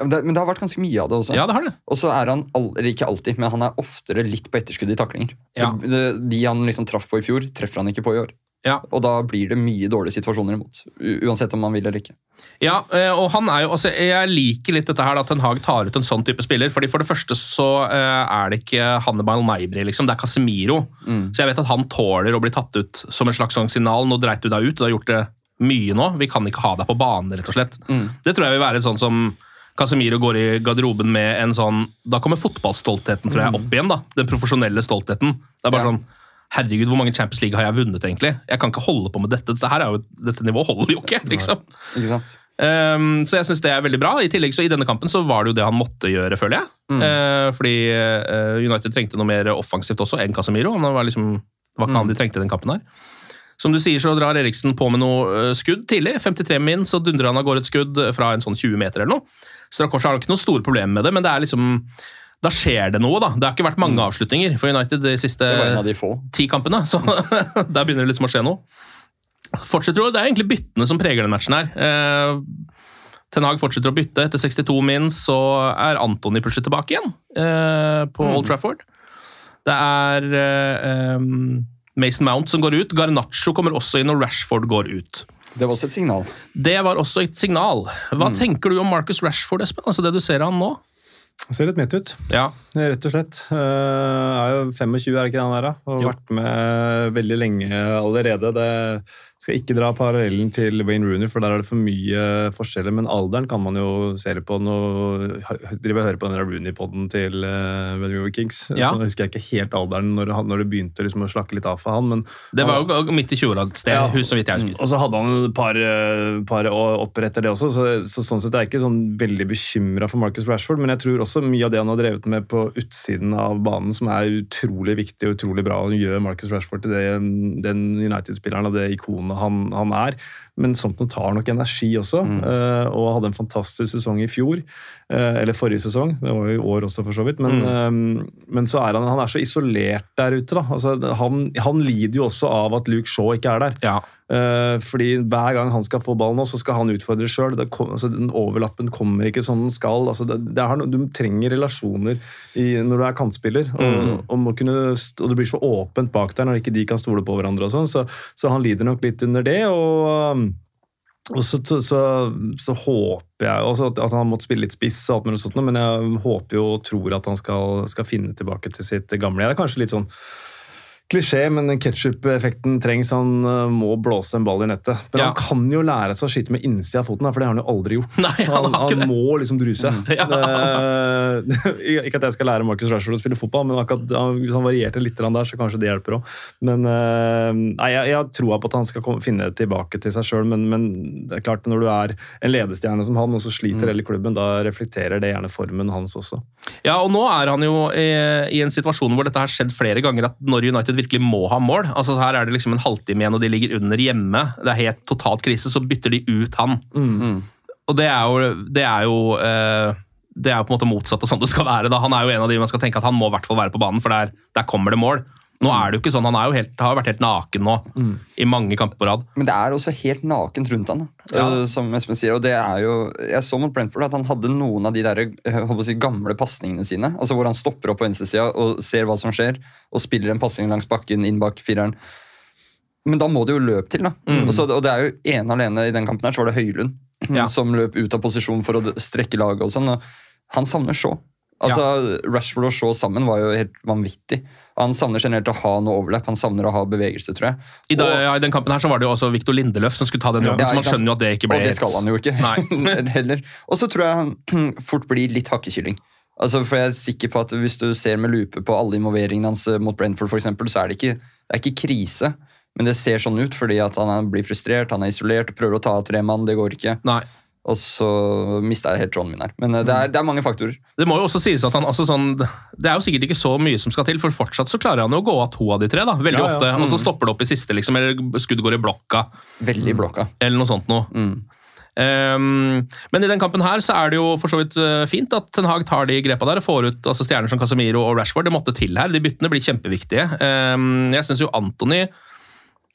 Men det, men det har vært ganske mye av det også. Ja, det har det. Og så er han, eller ikke alltid, men han er oftere litt på etterskudd i taklinger. Ja. De han liksom traff på i fjor, treffer han ikke på i år. Ja. Og da blir det mye dårlige situasjoner imot. Uansett om han vil eller ikke. Ja, eh, og han er jo, altså, Jeg liker litt dette her at Ten Hag tar ut en sånn type spiller. fordi For det første så eh, er det ikke Hannibal Neibri, liksom, det er Casemiro. Så jeg vet at han tåler å bli tatt ut som en slags signal. Nå dreit du deg ut, du har gjort det mye nå. Vi kan ikke ha deg på banen, rett og slett. Det tror jeg vil være sånn som Casemiro går i garderoben med en sånn Da kommer fotballstoltheten tror jeg, opp igjen. da, Den profesjonelle stoltheten. Det er bare Ja. sånn Herregud, hvor mange Champions League har jeg vunnet, egentlig? Jeg kan ikke holde på med dette. Dette, her er jo, dette nivået holder jo ikke, liksom. Ikke sant? Um, så jeg syns det er veldig bra. I tillegg så i denne kampen så var det jo det han måtte gjøre, føler jeg. Eh, fordi uh, United trengte noe mer offensivt også enn Casemiro. Han var liksom, var ikke han de trengte i den kampen her. Som du sier, så drar Eriksen på med noe eh, skudd tidlig. 53 min, så dundrer han av gårde et skudd fra en sånn 20 meter eller noe. Strakosha har ikke noen store problemer med det, men det er liksom da skjer det noe, da. Det har ikke vært mange avslutninger for United de siste de ti kampene, så [LAUGHS] der begynner det liksom å skje noe. Fortsetter Det er egentlig byttene som preger den matchen her. Eh, Ten Hag fortsetter å bytte. Etter 62 min så er Antony plutselig tilbake igjen eh, på Old Trafford. Det er eh, Mason Mount som går ut. Garnaccio kommer også inn, og Rashford går ut. Det var også et signal. Det var også et signal. Hva tenker du om Marcus Rashford, Espen? Altså det du ser av han nå? Han ser litt midt ut, Ja. rett og slett. Uh, er jo 25, er det ikke det han er? da? Og Jo. vært med veldig lenge allerede. Det skal ikke dra parallellen til Wayne Rooney, for der er det for mye forskjeller. Men alderen kan man jo se det på. Nå driver og hører på den Rooney-poden til uh, River Kings. Ja. Så husker jeg ikke helt alderen når, når det begynte liksom, å slakke litt av for han. men Det var jo midt i 20-åra et sted, Ja. hus så vidt jeg husker. og så hadde han et par, eh, par opper etter det også, så, så sånn sett er jeg ikke sånn veldig bekymra for Marcus Rashford. Men jeg tror også mye av det han har drevet med på utsiden av banen, som er utrolig viktig og utrolig bra, og gjør Marcus Rashford til det, den United-spilleren og det ikonet han, han er. Men sånt noe tar nok energi også. eh, og hadde en fantastisk sesong i fjor. Uh, eller forrige sesong. Det var jo i år også, for så vidt. Men, eh, men så er han, han er så isolert der ute. da. Altså, han, han lider jo også av at Luke Shaw ikke er der. Ja. Uh, fordi hver gang han skal få ballen, nå, så skal han utfordre sjøl. Altså, den overlappen kommer ikke som den skal. Altså, det, det er, du trenger relasjoner i, når du er kantspiller. Og, og, må kunne, og det blir så åpent bak der når ikke de kan stole på hverandre. og sånn, så, så han lider nok litt under det. og um, og så, så, så, håper jeg også at, at han måtte spille litt spiss, og alt mulig sånt, men jeg håper jo og tror at han skal, skal finne tilbake til sitt gamle. Det er kanskje litt sånn klisjé, men ketsjup-effekten trengs. Han uh, må blåse en ball i nettet. Men Ja. han kan jo lære seg å skyte med innsida av foten, for det har han jo aldri gjort. [LAUGHS] Nei, han han, han må liksom druse. [LAUGHS] Ja. Eh, [LAUGHS] ikke at jeg skal lære Marcus Rashford å spille fotball, men akkurat, hvis han varierte litt der, så kanskje det hjelper òg. Men eh, nei, jeg, jeg har troa på at han skal komme, finne tilbake til seg sjøl, men, men det er klart når du er en ledestjerne som han, og så Mm. sliter hele klubben, da reflekterer det gjerne formen hans også. Ja, og nå er han jo i, i en situasjon hvor dette har skjedd flere ganger, at når United virkelig må ha mål altså Her er det liksom en halvtime igjen, og de ligger under hjemme. Det er helt totalt krise, så bytter de ut han. Og det er jo, det er jo eh, det er jo på en måte motsatt av sånn det skal være. da. Han er jo en av de man skal tenke at han må i hvert fall være på banen, for der, der kommer det mål. Nå er det jo ikke sånn, Han jo helt, har jo vært helt naken nå i mange kamper på rad. Men det er også helt nakent rundt han. Ja. Eh, som Espen sier. Og det er jo, jeg så mot Brentford at han hadde noen av de der, å si, gamle pasningene sine. altså Hvor han stopper opp på venstresida og ser hva som skjer, og spiller en pasning langs bakken inn bak fireren. Men da må det jo løp til. da. Mm. Og, så, og det er jo ene alene i den kampen her, så var det Høylund [CLEARS THROAT] Ja. som løp ut av posisjon for å strekke laget. og sånn, og Han savner Shaw. Altså, Rashford og Shaw sammen var jo helt vanvittig. Han savner generelt å ha noe overlapp, han savner å ha bevegelse, tror jeg. I, da, Og- ja, I den kampen her så var det jo også Victor Lindeløf som skulle ta den jobben, Ja, så man skjønner jo at det ikke ble Og det skal han jo ikke. [LAUGHS] Heller. Og så tror jeg han [CLEARS THROAT] fort blir litt hakkekylling. Altså, for jeg er sikker på at Hvis du ser med lupe på alle involveringene hans eh, mot Brentford, for eksempel, så er det ikke, det er ikke krise. Men det ser sånn ut fordi at han blir frustrert, han er isolert prøver å ta av tre mann. Det går ikke. Nei. Og så mista jeg helt tråden min her. Men eh, det er, det er mange faktorer. Det må jo også sies at han altså sånn, Det er jo sikkert ikke så mye som skal til, for fortsatt så klarer han jo å gå av to av de tre. da, veldig Ja, ja. ofte, Og så stopper det opp i siste, liksom, eller skuddet går i blokka, Veldig blokka. eller noe sånt noe. Ehm, men i den kampen her så er det jo for så vidt eh, fint at Ten Hag tar de grepa der og får ut altså stjerner som Casemiro og Rashford. Det måtte til her. De byttene blir kjempeviktige. Um, jeg syns jo Anthony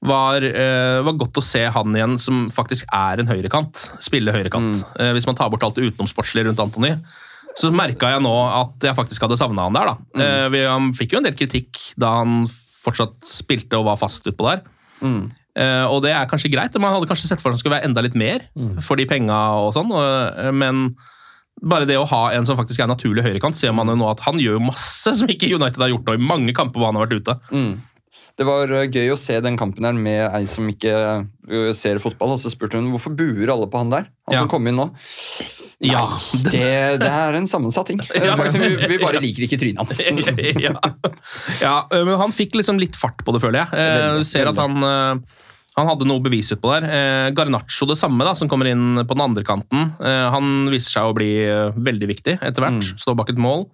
var, uh, var godt å se han igjen som faktisk er en høyrekant. Spille høyrekant. Eh, hvis man tar bort alt det utenomsportslige rundt Anthony. Så merka jeg nå at jeg faktisk hadde savna han der. da. Eh, vi, han fikk jo en del kritikk da han fortsatt spilte og var fast utpå der. Eh, og det er kanskje greit. Man hadde kanskje sett for seg at han skulle være enda litt mer for de penga og sånn, men bare det å ha en som faktisk er naturlig høyrekant, ser man jo nå at han gjør masse som ikke United har gjort nå i mange kamper hvor han har vært ute. Det var eh, gøy å se den kampen her med ei som ikke eh, ser fotball. Og så spurte hun hvorfor buer alle på han der. Han Ja. som kom inn nå. Ja, Det, det er en sammensatt ting. [LAUGHS] Ja. [LAUGHS] vi, vi bare liker ikke trynet hans. [LAUGHS] ja. ja, øh, men han fikk liksom litt fart på det, føler jeg. Eh, Du ser at han, han hadde noe bevis utpå der. Eh, Garnaccio det samme, da, som kommer inn på den andre kanten. Eh, Han viser seg å bli veldig viktig etter hvert. Står bak et mål.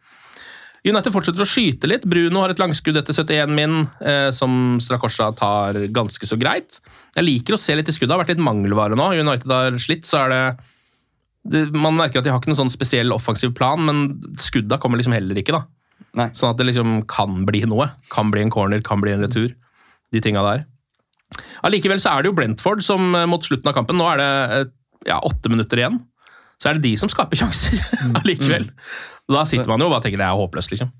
United fortsetter å skyte litt. Bruno har et langskudd etter 71 min, eh, som Strakosha tar ganske så greit. Jeg liker å se litt i skuddet. Det har vært litt mangelvare nå. United har slitt, så er det, det Man merker at de har ikke noen sånn spesiell offensiv plan, men skudda kommer liksom heller ikke, da. Nei. Sånn at det liksom kan bli noe. Kan bli en corner, kan bli en retur. De tinga der. Allikevel så er det jo Brentford som eh, mot slutten av kampen Nå er det eh, ja, åtte minutter igjen. Så er det de som skaper sjanser [LAUGHS] allikevel. Da sitter man jo og bare tenker det er håpløst, liksom.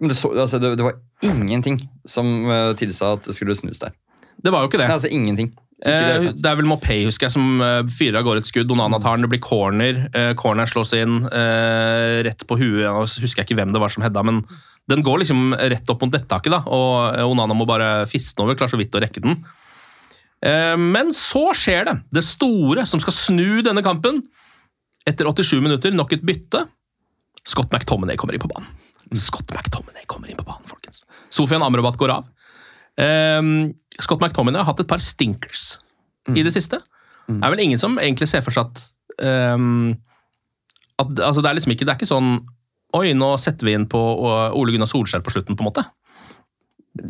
Men det, så, altså, det, det var ingenting som uh, tilsa at det skulle snus der. Det var jo ikke det. Nei, altså ingenting. Ikke det, Eh, det er vel Mopay, husker jeg, som eh, fyrer av gårde et skudd. Onana tar den, det blir corner. Corner corneren slås inn rett på huet. Jeg husker jeg ikke hvem det var som hedda, men den går liksom rett opp mot nettaket, da, og Onana må bare fiste den over. Klarer så vidt å rekke den. Men så skjer det. Det store som skal snu denne kampen. Etter 87 minutter, nok et bytte. Scott McTominay kommer inn på banen. Scott McTominay kommer inn på banen, folkens. Sofian Amrabat går av. Um, Scott McTominay har hatt et par stinkers i det siste. Det er vel ingen som egentlig ser for seg at, um, at altså det, er liksom ikke, det er ikke sånn Oi, nå setter vi inn på Ole Gunnar Solskjær på slutten, på en måte.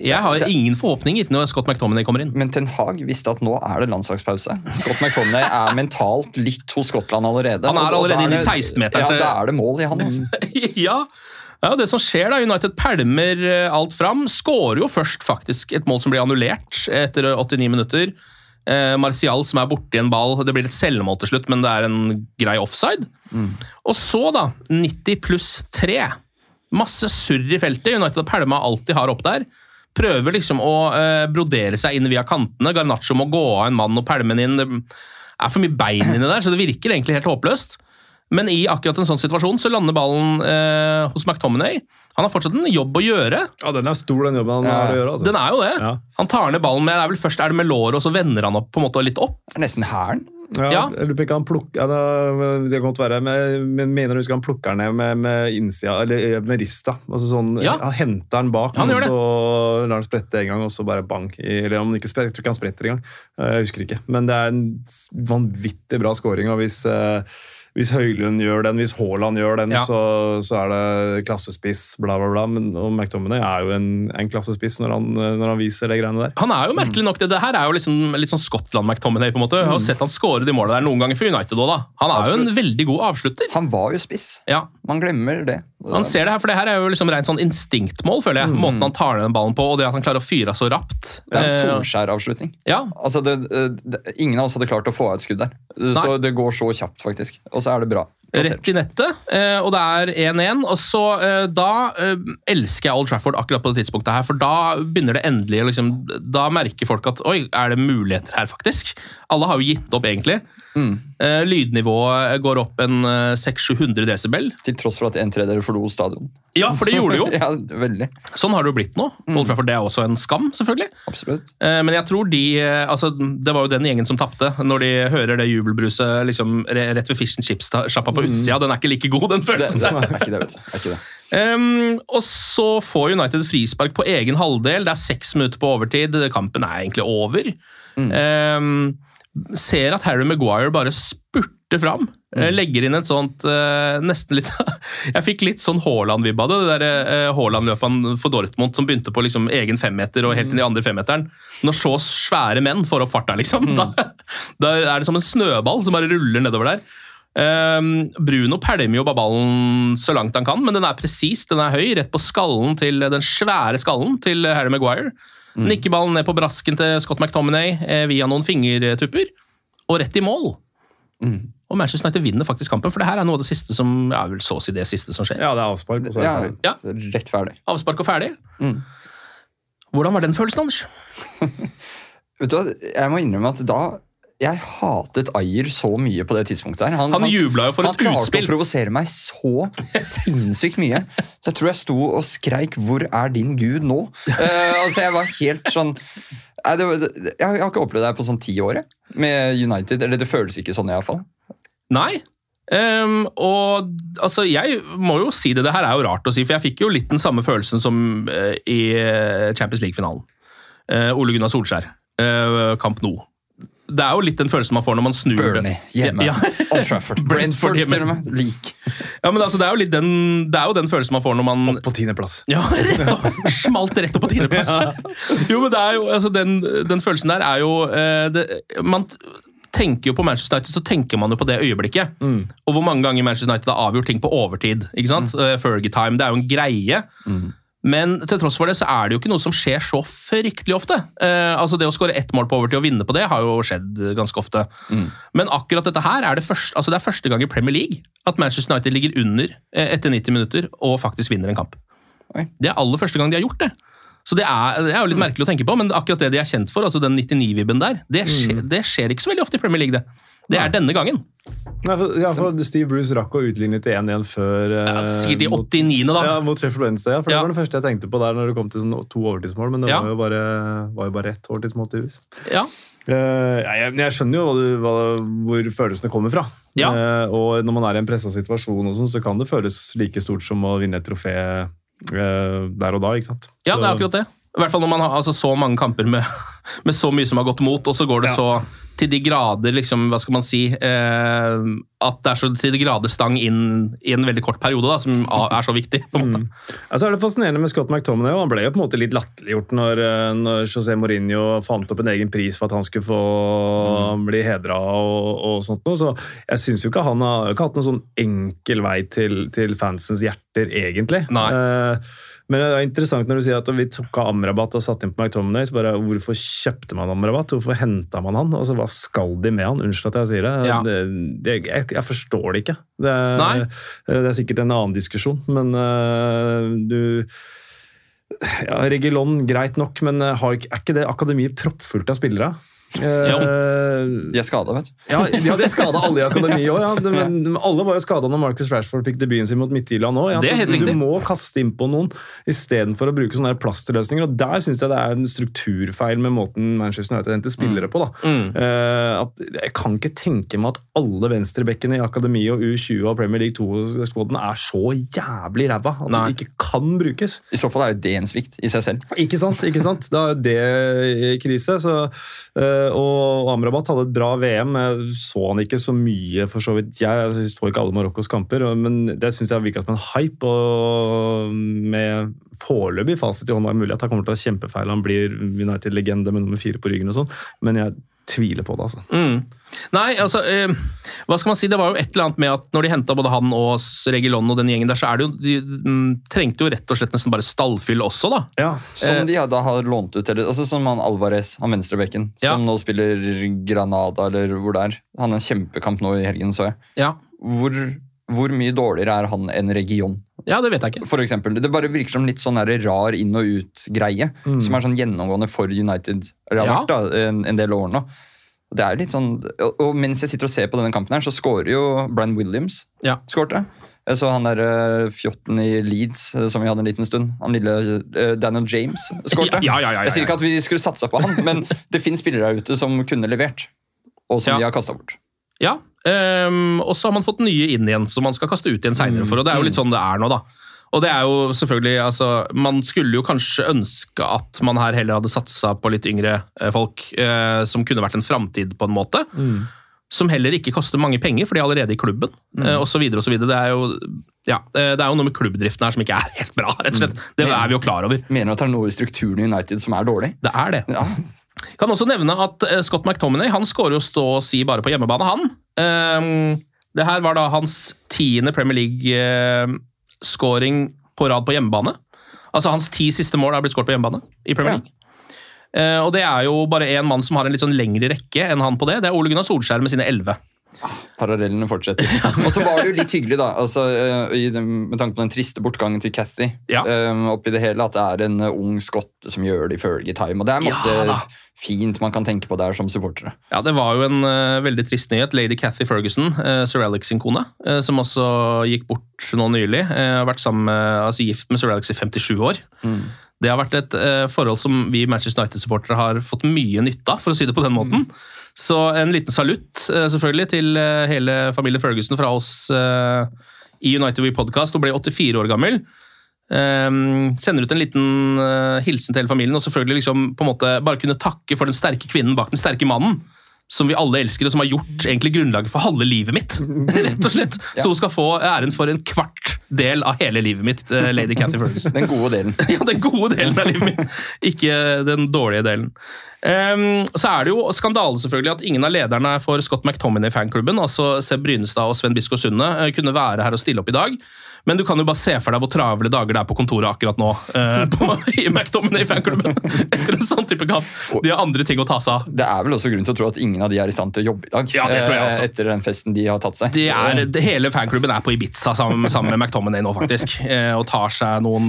Jeg har ingen forhåpninger når Scott McTominay kommer inn. Men Ten Hag visste at nå er det landslagspause. Scott McTominay er mentalt litt hos Skottland allerede. Han er allerede inne i 16-meteren Ja, da er det mål i han. Altså. [LAUGHS] ja. ja, det som skjer da, United pælmer eh, alt fram. Skårer jo først faktisk et mål som blir annullert etter 89 minutter. Eh, Martial som er borti en ball. Det blir et selvmål til slutt, men det er en grei offside. Og så, da, 90 pluss 3. Masse surr i feltet. United har pælma alt de har opp der. Prøver liksom å eh, brodere seg inn via kantene. Garnaccio må gå av en mann og pælme den inn. Det er for mye bein inni der, så det virker egentlig helt håpløst. Men i akkurat en sånn situasjon så lander ballen eh, hos McTominay. Han har fortsatt en jobb å gjøre. Ja, den er stor, den jobben han Ja. har å gjøre. Altså. Den er jo det. Ja. Han tar ned ballen med det er vel først er det med låret, og så vender han opp på en måte litt opp. Det er nesten hæren. Ja, Ja. Jeg lurer på ikke han plukker ja, det, kan godt være, men men mener du husker han plukker ned med, med innsida, eller med rista? Altså sånn, Ja. Han henter den bak, Han og så lar han sprette en gang, og så bare bang. Eller om han ikke spretter, jeg tror ikke han spretter engang. Eh, Jeg husker ikke. Men det er en vanvittig bra scoring, og hvis eh, hvis Høylund gjør den, hvis Haaland gjør den, Ja. så, så er det klassespiss, bla, bla, bla. Men, og McTominay er jo en, en klassespiss når han, når han viser de greiene der. Han er jo merkelig nok det. Det her er jo liksom, litt sånn Skottland-McTominay. på en måte. Jeg har sett han score de målene der noen ganger for United òg, da. Han er jo en veldig god avslutter. Han var jo spiss. Ja, Man glemmer det. Han ser det her, for det her er jo liksom rent sånn instinktmål, føler jeg. Måten han tar ned den ballen på, og det at han klarer å fyre av så rapt. Det er en Eh, Solskjær-avslutning. ja, Altså, det, det, ingen av oss hadde klart å få av et skudd der. Så det går så kjapt, faktisk. Og så er det bra. Rett i nettet, eh, og det er 1-1. Og så eh, Da eh, elsker jeg Old Trafford akkurat på det tidspunktet her, for da begynner det endelig liksom, Da merker folk at oi, er det muligheter her, faktisk? Alle har jo gitt opp, egentlig. Mm. Lydnivået går opp en eh, 600-700 desibel. Til tross for at en tredjedel forlot stadion. Ja, for det gjorde det jo. [LAUGHS] ja, veldig. Sånn har det jo blitt nå. Old Trafford det er også en skam, selvfølgelig. Absolutt. Eh, Men jeg tror de eh, altså, Det var jo den gjengen som tapte, når de hører det jubelbruset liksom, rett ved Fish and Chips-sjappa på utsida. Den er ikke like god, den [LAUGHS] følelsen. det der. er ikke det, vet du. Er ikke det. Um, og så får United frispark på egen halvdel. Det er seks minutter på overtid. Kampen er egentlig over. Um, ser at Harry Maguire bare spurter fram. Mm. Legger inn et sånt eh, nesten litt [LAUGHS] Jeg fikk litt sånn Haaland-vibb av det. Det der eh, Haaland-løpet for Dortmund som begynte på liksom egen femmeter og helt inn i andre femmeteren. Når så svære menn får opp farta, liksom, [LAUGHS] da, da er det som en snøball som bare ruller nedover der. Ehm, Bruno pælmer jo ballen så langt han kan, men den er presis, den er høy, rett på skallen til den svære skallen til Harry Maguire. Nikker ballen ned på brasken til Scott McTominay eh, via noen fingertupper, og rett i mål. Og Manchester United vinner faktisk kampen, for det her er noe av det siste som ja, vel så å si det siste som skjer. Ja, det er avspark. Og så er det Ja, ferdig. Ja. Rett ferdig. Avspark og ferdig. Mm. Hvordan var den følelsen, Anders? [LAUGHS] Vet du hva, Jeg må innrømme at da jeg hatet Ayer så mye på det tidspunktet. her. Han jubla jo for han et klarte å provosere meg så sinnssykt mye. Så jeg tror jeg sto og skreik 'Hvor er din gud nå?' Uh, altså Jeg var helt sånn Nei, det, jeg, har- ikke opplevd det her på sånn ti år med United. Eller det føles ikke sånn, iallfall. Nei. Um, og altså, jeg må jo si det, det her er jo rart å si, for jeg fikk jo litt den samme følelsen som uh, i eh, Champions League-finalen. Uh, Ole Gunnar Solskjær, uh, Kamp Nou. Det er jo litt den følelsen man får når man snur Burnley hjemme. Ja, ja. Old Trafford. [LAUGHS] Brentford til og med. Lik. ja, men altså, det, er jo litt den, det er jo den følelsen man får når man På tiendeplass. Ja, [LAUGHS] rett opp, smalt rett opp på tiendeplass. Jo, men det er jo, altså, den, den følelsen der er jo eh, det, Man tenker jo på Manchester United, så tenker man jo på det øyeblikket. Og hvor mange ganger Manchester United har avgjort ting på overtid. ikke sant? Mm. Fergie-time, det er jo en greie. Men til tross for det så er det jo ikke noe som skjer så fryktelig ofte. Eh, altså Det å skåre ett mål på overtid og vinne på det har jo skjedd ganske ofte. Men akkurat dette her er det, første, altså det er første gang i Premier League at Manchester United ligger under eh, etter 90 minutter og faktisk vinner en kamp. Oi. Det er aller første gang de har gjort det. Så det er, det er jo litt merkelig å tenke på, men akkurat det de er kjent for, altså den 99-vibben der, det skjer, det skjer ikke så veldig ofte i Premier League. Det Det er denne gangen. Nei, for, ja, for Steve Bruce rakk å utligne til 1-1 før Ja, eh, sikkert i mot- 89., da. Ja, mot Sheffield Wednesday. Ja, for Ja. Det var det første jeg tenkte på der når det kom til sånn to overtidsmål, men det var jo bare, var jo bare ett overtidsmål. tydeligvis. Ja. Uh, jeg, jeg skjønner jo hva hva, hvor følelsene kommer fra. Ja. Uh, og når man er i en pressa situasjon, og sånn, så kan det føles like stort som å vinne et trofé uh, der og da. ikke sant? Ja, Så- det er akkurat det. I hvert fall når man har altså, så mange kamper med, [LAUGHS] med så mye som har gått mot, og så går det Ja. så til de grader liksom, Hva skal man si eh, At det er så til de grader stang inn i en veldig kort periode, da, som [LAUGHS] er så viktig. på en måte. Altså er det fascinerende med Scott McTominay. Han ble jo på en måte litt latterliggjort når, eh, når José Mourinho fant opp en egen pris for at han skulle få bli hedra og, og sånt noe. Så jeg syns jo ikke han har ikke hatt noen sånn enkel vei til, til fansens hjerter, egentlig. Nei. Eh, men det er interessant når du sier at vi tok av Amrabat og satte inn på McTominay. så bare Hvorfor kjøpte man Amrabat? Hvorfor henta man han? Altså, Hva skal de med han? Unnskyld at jeg sier det. Ja. det, det jeg, jeg forstår det ikke. Det er, Nei. det er sikkert en annen diskusjon, men uh, du ja, Regilon, greit nok, men øh, har, er ikke det akademiet proppfullt av spillere? Eh, De er skada, vet du. ja, ja, de skada alle i akademiet òg, ja. men, alle var jo skada når Marcus Rashford fikk debuten sin mot Midtjylland òg. Ja. Det er helt du, du må kaste innpå noen istedenfor å bruke sånne plasterløsninger. og Der syns jeg det er en strukturfeil med måten Manchester United henter spillere på. da. Mm. Uh, at Jeg kan ikke tenke meg at alle venstrebekkene i akademiet og U20 og Premier League 2-skåden er så jævlig ræva at Nei. de ikke kan brukes. I så fall er jo det en svikt i seg selv. Ikke sant? ikke sant? Da er det i krise. Så, eh, og Amrabat hadde et bra VM. Jeg så han ikke så mye, for så vidt. Jeg, jeg så ikke alle Marokkos kamper, men det syns jeg virka som en hype. Og med foreløpig fasit i hånda er mulig at han kommer til å ha kjempefeil. Han blir United-legende med nummer fire på ryggen og sånn, men jeg tviler på det, altså. Mm. Nei, altså eh, Hva skal man si? Det var jo et eller annet med at når de henta både han og Regilon og den gjengen der, så er det jo De mm, trengte jo rett og slett nesten bare stallfyll også, da. Ja, Som de da har lånt ut, eller, altså som han Alvarez, han venstrebekken, Ja. som nå spiller Granada, eller hvor det er. Han har en kjempekamp nå i helgen, så jeg. Ja, Hvor, hvor mye dårligere er han enn Region? ja det vet jeg ikke. For eksempel. Det bare virker som litt sånn rar inn- og ut-greie, som er sånn gjennomgående for United. Eller har Ja. vært da, en, en del år nå. Det er litt sånn, og, og mens jeg sitter og ser på denne kampen, her, så scorer jo Brian Williams. Ja. Skårte. Jeg så han der eh, fjotten i Leeds, eh, som vi hadde en liten stund. Han lille eh, Daniel James skårte. [LAUGHS] Ja, ja, ja. Jeg sier ikke at vi skulle satsa på han, men [LAUGHS] det finnes spillere der ute som kunne levert, og som vi har kasta bort. Ja, ehm, og så har man fått nye inn igjen, som man skal kaste ut igjen seinere for. Og det er jo litt sånn det er nå, da. Og det er jo selvfølgelig, altså, Man skulle jo kanskje ønske at man her heller hadde satsa på litt yngre eh, folk, eh, som kunne vært en framtid, på en måte. Som heller ikke koster mange penger, for de er allerede i klubben. Eh, og så videre og så videre. Det er jo ja, det er jo noe med klubbdriften her som ikke er helt bra. rett og slett. Det er vi jo klar over. Mener du at det er noe i strukturen i United som er dårlig? Det er det. Ja. Kan også nevne at eh, Scott McTominay han skårer jo stå og si bare på hjemmebane, han. Um, det her var da hans tiende Premier League-skåring på rad på hjemmebane. Altså Hans ti siste mål har blitt skåret på hjemmebane i Premier Ja. League. Eh, og det er jo bare én mann som har en litt sånn lengre rekke enn han på det. Det er Ole Gunnar Solskjær med sine elleve. Parallellene fortsetter. [LAUGHS] Og så var det jo litt hyggelig, da, altså, eh, den, med tanke på den triste bortgangen til Cathy. Ja. eh, oppi det hele, At det er en eh, ung skotte som gjør det i følge time. Og det er masse Ja fint man kan tenke på der som supportere. Ja, Det var jo en uh, veldig trist nyhet. Lady Cathy Ferguson, uh, Sir Alex sin kone, uh, som også gikk bort nå nylig. har vært sammen altså gift med Sir Alex i 57 år. Det har vært et forhold som vi Manchester United-supportere har fått mye nytte av, for å si det på den måten. Så en liten salutt eh, selvfølgelig til eh, hele familien Ferguson fra oss eh, i United We Podcast. Hun ble 84 år gammel. Ehm, sender ut en liten hilsen til hele familien, og selvfølgelig liksom på en måte bare kunne takke for den sterke kvinnen bak den sterke mannen. Som vi alle elsker, og som har gjort egentlig grunnlaget for halve livet mitt. [LAUGHS] rett og slett. Så hun skal få æren for en kvart del av hele livet mitt, eh, lady Cathy Ferguson. Den gode delen. [LAUGHS] Ja, den gode delen av livet mitt, ikke den dårlige delen. Um, så er det jo skandale selvfølgelig at ingen av lederne for Scott McTominay-fanklubben, altså Seb Brynestad og Sven Biskår Sunde, eh, kunne være her og stille opp i dag. Men du kan jo bare se for deg hvor travle dager det er på kontoret akkurat nå eh, [LAUGHS] på, i McTominay-fanklubben [LAUGHS] etter en sånn type kamp. De har andre ting å ta seg av. Det er vel også grunn til å tro at ingen av de er i stand til å jobbe i dag. Ja, det tror jeg også. eh, Etter den festen de har tatt seg. Det er, det, hele fanklubben er på Ibiza sammen, sammen med McTominay nå, faktisk. Eh, og tar seg noen,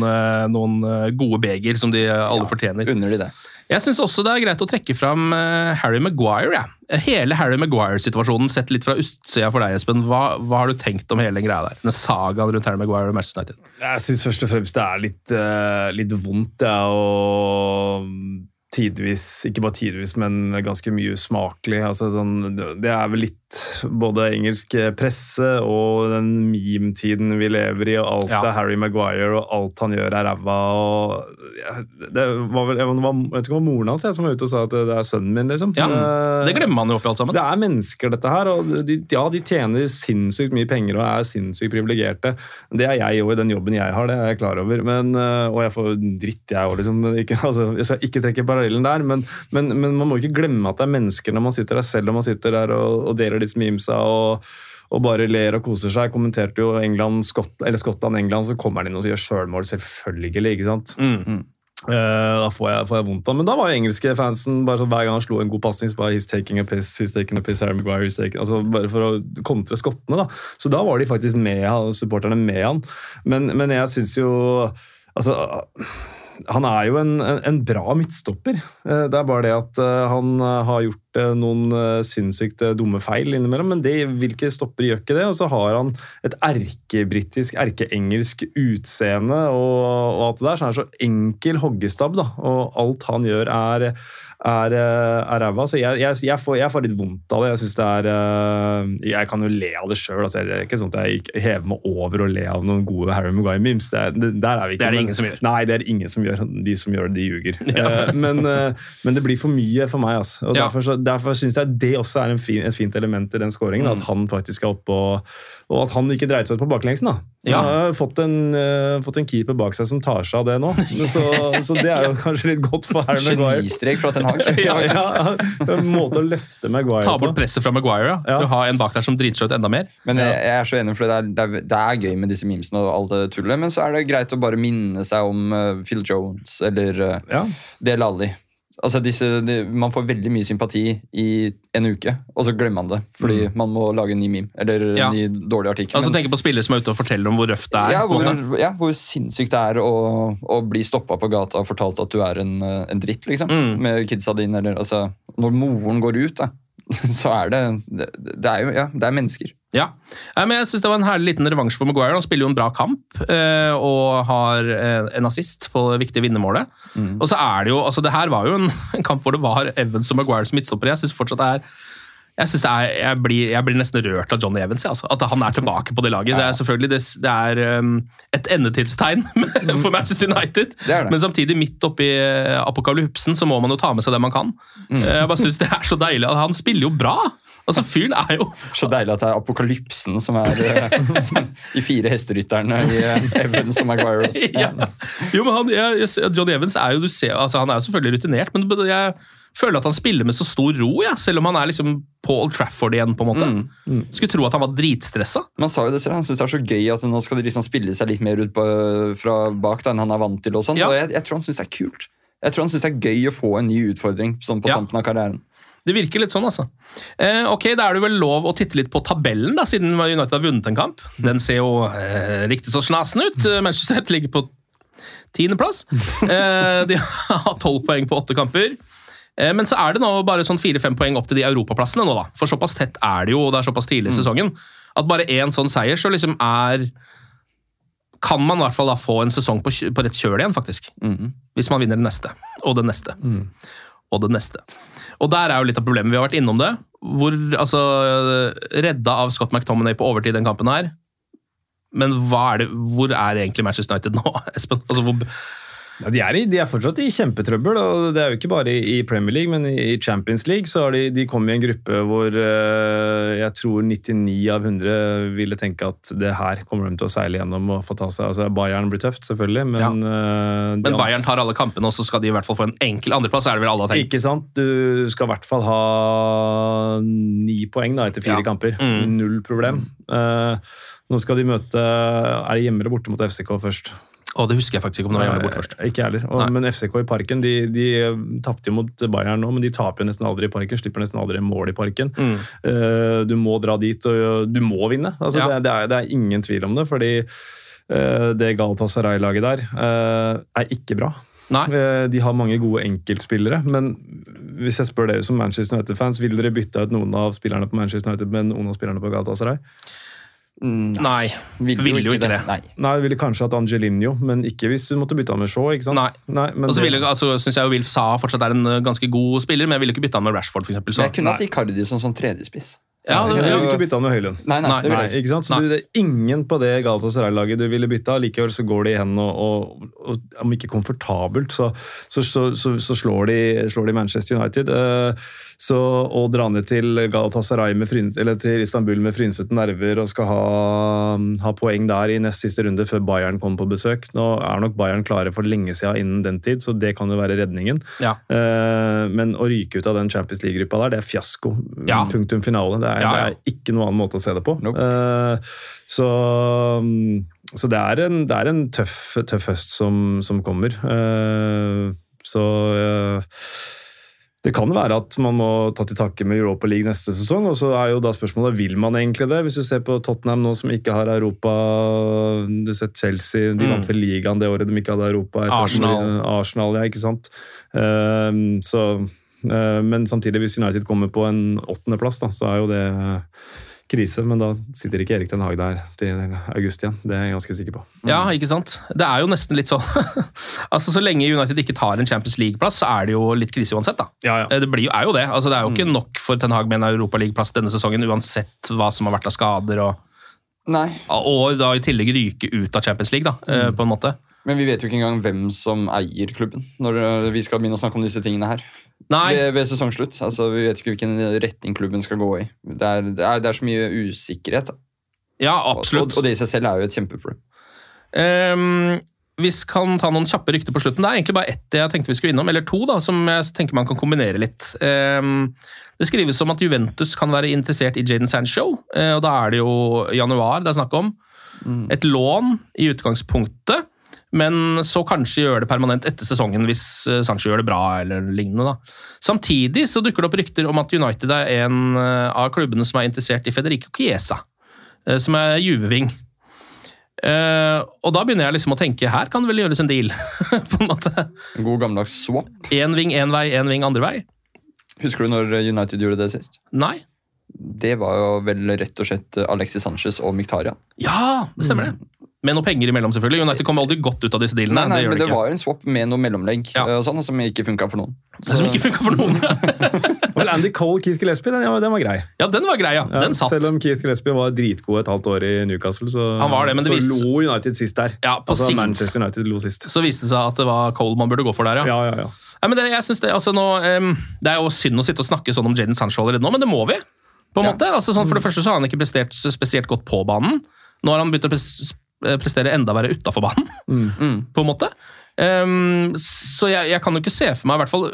noen gode beger som de alle fortjener. Unner de det. Jeg syns også det er greit å trekke fram eh, Harry Maguire. Ja. Hele Harry Maguire-situasjonen sett litt fra utsida for deg, Espen. Hva, hva har du tenkt om hele den greia der? Den sagaen rundt Harry Maguire og Manchester United? Jeg syns først og fremst det er litt, uh, litt vondt, ja, og tidvis Ikke bare tidvis, men ganske mye usmakelig. Altså, sånn, det er vel litt både engelsk presse og den meme-tiden vi lever i, og alt Ja. det Harry Maguire, og alt han gjør er ræva. og ja, Det var vel, jeg vet ikke om moren hans som var ute og sa at det er sønnen min, liksom. Ja, Eh, Det glemmer man jo oppi alt sammen. det er mennesker, dette her. og de, Ja, de tjener sinnssykt mye penger og er sinnssykt privilegerte. Det er jeg òg i den jobben jeg har, det er jeg klar over. Men, øh, og jeg får dritt, jeg òg, liksom. Ikke, [LAUGHS] altså, jeg skal ikke trekke parallellen der, men, men, men man må ikke glemme at det er mennesker når man sitter der selv og man sitter der og, og deler disse memesa. og og bare ler og koser seg. Kommenterte jo England, Skott, eller Skottland-England, så kommer han inn og gjør sjølmål, selvfølgelig. ikke sant? Mm. Uh, da får jeg, får jeg vondt av. Men da var jo engelske fansen bare sånn, hver gang han slo en god pasning, så bare he's taking a piss, he's taking a piss, Harry Maguire, he's taking, altså Bare for å kontre skottene, da. Så da var de faktisk med supporterne med han. Men, men jeg syns jo Altså han er jo en, en, bra midtstopper. Eh, Det er bare det at eh, han eh, har gjort noen sinnssykt dumme feil innimellom, men det, hvilke stoppere gjør ikke det? Og så har han et erkebritisk, erkeengelsk utseende og, og alt det der, så han er så enkel hoggestabb, da. Og alt han gjør, er er, eh, er ræva. Så jeg, jeg, jeg, får, jeg får litt vondt av det. Jeg synes det er eh, Jeg kan jo le av det sjøl. Altså, det er ikke sånn at jeg hever meg over og le av noen gode Harry Maguire-memes. Det, det, der er vi ikke. Det er det men- ingen som gjør. Nei, det er ingen som gjør. De som gjør det, de ljuger. Ja. [LAUGHS] Eh, men, men det blir for mye for meg. Altså. Og Ja. Derfor, så- derfor syns jeg det også er en fin, et fint element i den scoringen. Mm. At han faktisk er oppe og og at han ikke dreide seg ut på baklengsen. da. Ja. Han har fått en, uh, fått en keeper bak seg som tar seg av det nå. Så, så det er jo [LAUGHS] kanskje litt godt for Harry Maguire. Genistrek fra Ten Hag. [LAUGHS] Ja, [LAUGHS] ja, en måte å løfte Maguire Ta bort på. presset fra Maguire. Ja. Du har en bak der som driter seg ut enda mer. Men jeg, jeg er så enig, for det er, det, er, det er gøy med disse memesene og alt det tullet, men så er det greit å bare minne seg om uh, Phil Jones eller uh, Ja. Del Alli. Altså disse, de, man får veldig mye sympati i en uke, og så glemmer man det. Fordi man må lage en ny meme eller en Ja. ny dårlig artikkel. Altså men- tenker på spillere som er ute og forteller om hvor røft det er. ja, hvor, ja, hvor sinnssykt det er å, å bli stoppa på gata og fortalt at du er en, eh, en dritt, liksom. Mm. Med kidsa dine. Eller, altså, når moren går ut, da, [LAUGHS] så er det Det, det er jo ja, det er mennesker. Ja. Men jeg synes Det var en herlig liten revansj for Maguire. Han spiller jo en bra kamp eh, og har eh, en assist på det viktige vinnermålet. Mm. Og så er det jo, altså det her var jo en, kamp hvor det var Evans og Maguire som midtstoppere. Jeg synes fortsatt det er jeg, er, jeg, blir, jeg blir nesten rørt av Johnny Evans. Altså. At han er tilbake på det laget. Det er selvfølgelig det, det er um, et endetidstegn [LAUGHS] for Manchester United. Det det. Men samtidig, midt oppi eh, apokalypsen, så må man jo ta med seg det man kan. Mm. Eh, Jeg bare synes det er så deilig. Han spiller jo bra! Altså, Fyren er jo [LAUGHS] Så deilig at det er apokalypsen som er [LAUGHS] de fire hesterytterne i eh, Evans og Maguire. ja. Jo, men han, jeg, Johnny Evans er jo du ser, altså Han er jo selvfølgelig rutinert, men jeg føler at han spiller med så stor ro, ja, selv om han er liksom på Old Trafford igjen. på en måte. Mm. Skulle tro at han var dritstressa. Man sa jo det Han syns det er så gøy at nå skal de liksom spille seg litt mer ut på, fra bak da, enn han er vant til. og sånn. Ja. Jeg, jeg tror han syns det er kult. Jeg tror han syns det er gøy å få en ny utfordring sånn på Ja. tampen av karrieren. Det virker litt sånn, altså. Eh, ok, Da er det vel lov å titte litt på tabellen, da, siden United har vunnet en kamp. Den ser jo eh, riktig så snasen ut. Eh, Manchester United ligger på tiendeplass. Eh, de [LAUGHS] har tolv poeng på åtte kamper. Eh, men så er det nå bare sånn fire-fem poeng opp til de europaplassene nå, da. For såpass tett er det jo, og det er såpass tidlig i sesongen, at bare én sånn seier, så liksom er kan man i hvert fall da få en sesong på, på rett kjøl igjen, faktisk. Hvis man vinner den neste, og den neste, og den neste. Og der er jo litt av problemet. Vi har vært innom det. Hvor, altså, redda av Scott McTominay på overtid den kampen her. Men hva er det, hvor er egentlig Manchester United nå, [LAUGHS] Espen? Altså, hvor, Ja, de, er i, de er fortsatt i kjempetrøbbel. og Det er jo ikke bare i Premier League, men i Champions League så har de, de kommet i en gruppe hvor eh, jeg tror 99 av 100 ville tenke at det her kommer de til å seile gjennom og få ta seg. Altså Bayern blir tøft, selvfølgelig, men eh, de men Bayern tar alle kampene, og så skal de i hvert fall få en enkel andreplass. er det vel alle har tenkt. Ikke sant? Du skal i hvert fall ha ni poeng da, etter fire Ja. kamper. Mm. Null problem. Eh, nå skal de møte Er det hjemme eller borte mot FCK først? Og det husker jeg faktisk ikke om det var hjemme bort først. Ikke heller. Og- Men FCK i Parken de, de tapte jo mot Bayern nå, men de taper jo nesten aldri i Parken. Slipper nesten aldri mål i Parken. Mm. Uh, du må dra dit, og du må vinne. Altså, Ja. det, det, er, det er ingen tvil om det, fordi uh, det Galatasaray-laget der uh, er ikke bra. Nei. De har mange gode enkeltspillere, men hvis jeg spør dere som Manchester United-fans, vil dere bytte ut noen av spillerne på Manchester United med noen av spillerne på Galatasaray? Nei. ville, Vil jo ikke det. Nei. Nei, ville kanskje hatt Angelinho, men ikke hvis du måtte bytte han med Shaw. ikke sant? Nei. men Og så ville, altså, synes jeg jo Wilf Sa fortsatt er en uh, ganske god spiller, men jeg ville ikke bytte han med Rashford, for eksempel. så. jeg kunne hatt Icardi som sånn tredjespiss. Ja, det, jeg ja. ville ikke bytta med Høylund. Nei, nei, Nei, Nei, ikke. sant? Så du, det er ingen på det Galatasaray-laget du ville bytta. Likevel så går de hen og, og, og om ikke komfortabelt, så, så, så, så, så slår, de, slår de Manchester United. Eh, så å dra ned til Galatasaray med fryn, eller til Istanbul med frynsete nerver og skal ha, ha poeng der i nest siste runde før Bayern kommer på besøk Nå er nok Bayern klare for lenge siden innen den tid, så det kan jo være redningen. Ja. Uh, men å ryke ut av den Champions League-gruppa der, det er fiasko. Ja. Punktum finale. Det er, Ja, det er ikke noen annen måte å se det på. Nope. Uh, så, um, så det er en, det er en tøff, tøff høst som, som kommer. Uh, så eh, det kan være at man må ta til takke med Europa League neste sesong. og så er jo da spørsmålet, Vil man egentlig det? Hvis du ser på Tottenham nå som ikke har Europa Du ser Chelsea, de Mm. vant vel ligaen det året de ikke hadde Europa. Arsenal. Arsenal, ja, ikke sant? Uh, så, uh, men samtidig, hvis United kommer på en åttendeplass, da, så er jo det krise. Men da sitter ikke Erik Den Haag der til august igjen. Det er jeg ganske sikker på. Ja, ikke sant? Det er jo nesten litt sånn [LAUGHS] Altså, Så lenge United ikke tar en Champions League-plass, så er det jo litt krise uansett. da. Ja, ja. Eh, Det blir jo, er jo det. Altså, Det er jo ikke nok for Ten Hag med en Europaligaplass denne sesongen, uansett hva som har vært av skader, og, Nei, og da i tillegg ryke ut av Champions League, da, mm. på en måte. men vi vet jo ikke engang hvem som eier klubben når eh, vi skal begynne å snakke om disse tingene her. Ved, ved sesongslutt. Altså, vi vet ikke hvilken retning klubben skal gå i. Det er, det er, det er så mye usikkerhet. da. ja, absolutt. og, og det i seg selv er jo et kjempeproblem. Um, vi kan ta noen kjappe rykter på slutten. Det er egentlig bare ett jeg tenkte vi skulle innom, eller to, da, som jeg tenker man kan kombinere litt. Um, det skrives om at Juventus kan være interessert i Jaden Sancho, eh, og da er det jo januar det er snakk om. Et lån i utgangspunktet, men så kanskje gjøre det permanent etter sesongen hvis eh, Sancho gjør det bra eller lignende. da. Samtidig så dukker det opp rykter om at United er en eh, av klubbene som er interessert i Federico Chiesa, eh, som er Juve-ving. Eh, og da begynner jeg liksom å tenke her kan det vel gjøres en deal. [LAUGHS] på en måte. En god gammeldags swap. Én ving én vei, én ving andre vei. Husker du når United gjorde det sist? Nei. Det var jo vel rett og slett Alexis Sanchez og Miktaria. Ja, det stemmer det. Med noe penger imellom, selvfølgelig. United kom aldri godt ut av disse dealene. Nei, nei, det gjør men det det ikke. var jo en swap med noe mellomlegg Ja. eh, og sånn, som ikke funka for noen. Det som ikke funka for noen. [LAUGHS] Vel, Andy Cole, Keith Gillespie, den, ja, den var grei. ja, den var grei, ja. Ja, Den satt. Selv om Keith Gillespie var dritgod et halvt år i Newcastle, så, Han var det, men det så vis- lo United sist der. Ja, på altså, sikt. Manchester United lo sist. Så viste det seg at det var Cole man burde gå for der, ja. Ja, ja, ja. Nei, men det, jeg synes det, altså nå, um, det er jo synd å sitte og snakke sånn om Jaden Sancho allerede nå, men det må vi. på en Ja. måte. Altså, sånn, for det første så har han ikke prestert spesielt godt på banen. Nå har han begynt å prestere enda verre utafor banen, [LAUGHS] Mm. på en måte. Um, så jeg, jeg kan jo ikke se for meg i hvert fall,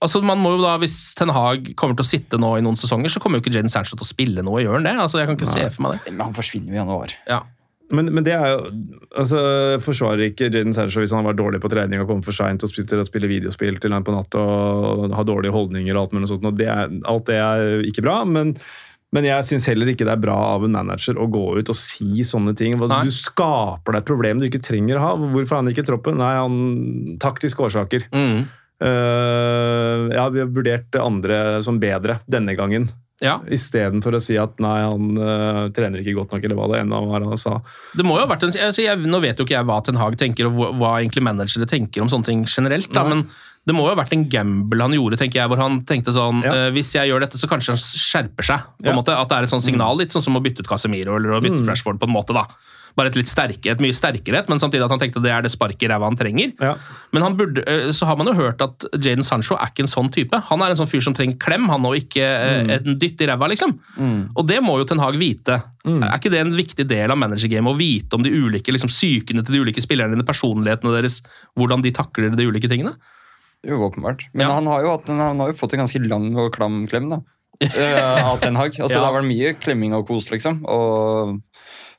altså man må jo da, Hvis Ten Hag kommer til å sitte nå i noen sesonger, så kommer jo ikke Jaden Sancho til å spille noe. Gjør han det? Altså, jeg kan ikke se for meg det. Men han forsvinner jo i januar. Ja. Men, men det er jo altså, Forsvarer ikke Jaden Sancho hvis han var dårlig på trening og kommer for seint og spiller, spiller videospill til langt på natt og har dårlige holdninger og alt mulig sånt. Og det er, alt det er ikke bra, men, men jeg syns heller ikke det er bra av en manager å gå ut og si sånne ting. Altså, du skaper deg et problem du ikke trenger å ha. Hvorfor er han ikke i troppen? Nei, han Taktiske årsaker. Mm. Uh, ja, vi har vurdert andre som bedre denne gangen. ja. Istedenfor å si at nei, han uh, trener ikke godt nok, eller hva det ene var han sa. Det må jo ha vært en, altså jeg, Nå vet jo ikke jeg hva Ten Hag tenker, og hva, hva egentlig managere tenker om sånne ting generelt, da, men det må jo ha vært en gamble han gjorde, tenker jeg, hvor han tenkte sånn Ja. uh, Hvis jeg gjør dette, så kanskje han skjerper seg. på en Ja. måte, At det er et sånt signal, litt sånn som å bytte ut Casemiro eller å bytte Mm. ut Rashford, på en måte. da. Bare et litt sterkere, et mye sterkere et, men samtidig at han tenkte det er det sparket i ræva han trenger. Ja. Men han burde, uh, så har man jo hørt at Jaden Sancho er ikke en sånn type. Han er en sånn fyr som trenger klem, han og ikke eh, en dytt i ræva, liksom. Og det må jo Ten Hag vite. Er ikke det en viktig del av managergamet å vite om de ulike liksom, psykene til de ulike spillerne dine, personlighetene deres, hvordan de takler de ulike tingene? Jo, åpenbart. Men Ja. han, har jo hatt, en- han har jo fått en ganske lang og klam klem, da. [LAUGHS] Eh, av Ten Hag. Altså, Ja. Det har vært mye klemming og kos, liksom. Og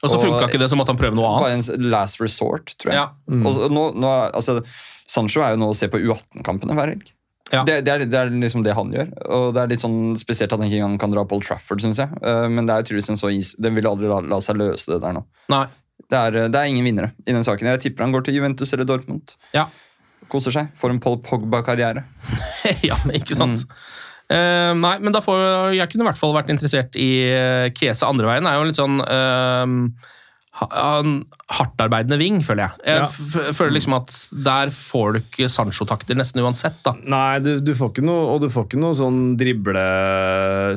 Og så Og- funka ikke det, så måtte han prøve noe bare annet. en last resort, tror jeg. Ja. Og så nå, nå, er- altså, Sancho er jo nå å se på U18-kampene hver helg. Ja. Det, det, er, det er liksom det han gjør. Og det er litt sånn spesielt at han ikke engang kan dra på Old Trafford, syns jeg. Eh, Men det er jo tydeligvis en så is Den vil aldri la, la seg løse det der nå. Nei. Det er, det er ingen vinnere i den saken. Jeg tipper han går til Juventus eller Dortmund. Ja. Koser seg. Får en Paul Pogba-karriere. [LAUGHS] ja, ikke sant. Eh, nei, men da får jeg kunne i hvert fall vært interessert i uh, Kese andre veien. Det er jo litt sånn eh, en hardtarbeidende ving, føler jeg. Jeg Ja. føler liksom at der får du ikke Sancho-takter nesten uansett, da. Nei, du, du får ikke noe, og du får ikke noe sånn drible,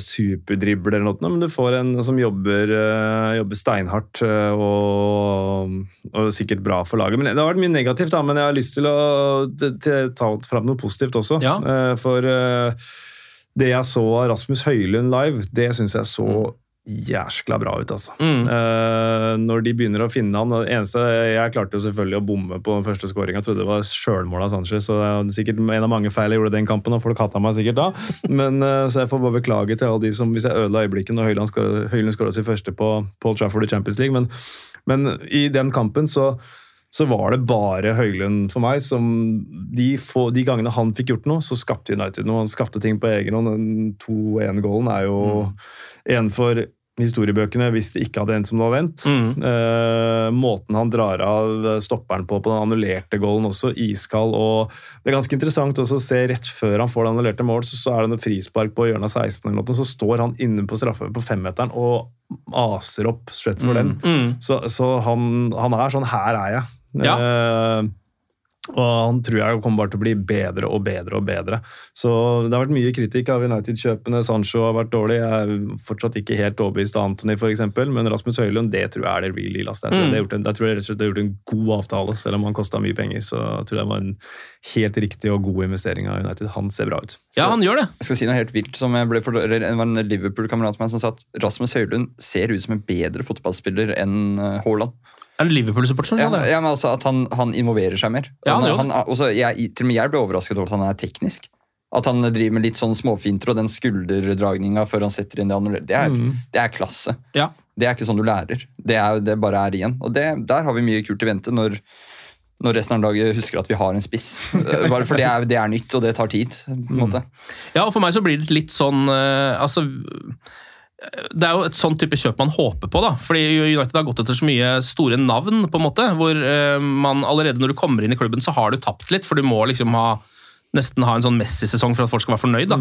superdrible eller noe, men du får en som jobber, eh, jobber steinhardt eh, og, og sikkert bra for laget. Men det har vært mye negativt, da, men jeg har lyst til å til, til, ta fram noe positivt også. Ja. Eh, For det jeg så av Rasmus Høylund live, det syns jeg så jæskla bra ut, altså. Mm. Uh, når de begynner å finne han det eneste, Jeg klarte jo selvfølgelig å bomme på den første skåringa. Trodde det var sjølmål av Sanchez. Så det er sikkert en av mange feil jeg gjorde den kampen, og folk hata meg sikkert da. Men, uh, så jeg får bare beklage til alle de som Hvis jeg ødela øyeblikket når Høyland skåra- sin første på Paul Trafford i Champions League. Men, men i den kampen så så var det bare Høylund for meg som de, få, de gangene han fikk gjort noe, så skapte United noe. Han skapte ting på egen hånd. Den 2-1-gålen er jo en for historiebøkene hvis det ikke hadde endt som det hadde endt. Mm. Eh, måten han drar av stopperen på på den annullerte goalen også, iskald. og Det er ganske interessant også å se rett før han får det annullerte mål, så, så er det noe frispark på hjørnet av 16, eller noe, så står han inne på straffe på femmeteren og aser opp slett for den. Mm. Så, så han, han er sånn Her er jeg. Ja. Eh, og han tror jeg kommer bare til å bli bedre og bedre og bedre. Så det har vært mye kritikk av United-kjøpene. Sancho har vært dårlig. Jeg er fortsatt ikke helt overbevist av Anthony, f.eks. Men Rasmus Høylund, det tror jeg er det real deal. Jeg, tror Mm. det har gjort en, jeg tror rett og slett har gjort en god avtale, selv om han kosta mye penger. Så jeg tror det var en helt riktig og god investering av United. Han ser bra ut. Ja, han gjør det. Jeg skal si noe helt vilt. som jeg ble for, eller Det var en Liverpool-kamerat av meg som sa at Rasmus Høylund ser ut som en bedre fotballspiller enn eh, Haaland. Er det Liverpool-supporter Ja, ja, men altså At han, han involverer seg mer. Ja, han han, han, også, jeg, til og med jeg ble overrasket over at han er teknisk. At han driver med litt sånn småfinter og den skulderdragninga før han setter inn det annullerte. Det, er- Mm. det er klasse. Ja. Det er ikke sånn du lærer. Det, er, det bare er igjen. Og det, der har vi mye kult i vente når, når resten av laget husker at vi har en spiss. [LAUGHS] Bare for det er, det er nytt, og det tar tid. på en Mm. Ja, og for meg så blir det litt sånn eh, Altså det er jo et sånn type kjøp man håper på, da. Fordi United har gått etter så mye store navn, på en måte. Hvor eh, man allerede når du kommer inn i klubben, så har du tapt litt. For du må liksom ha nesten ha en sånn Messi-sesong for at folk skal være fornøyd. da.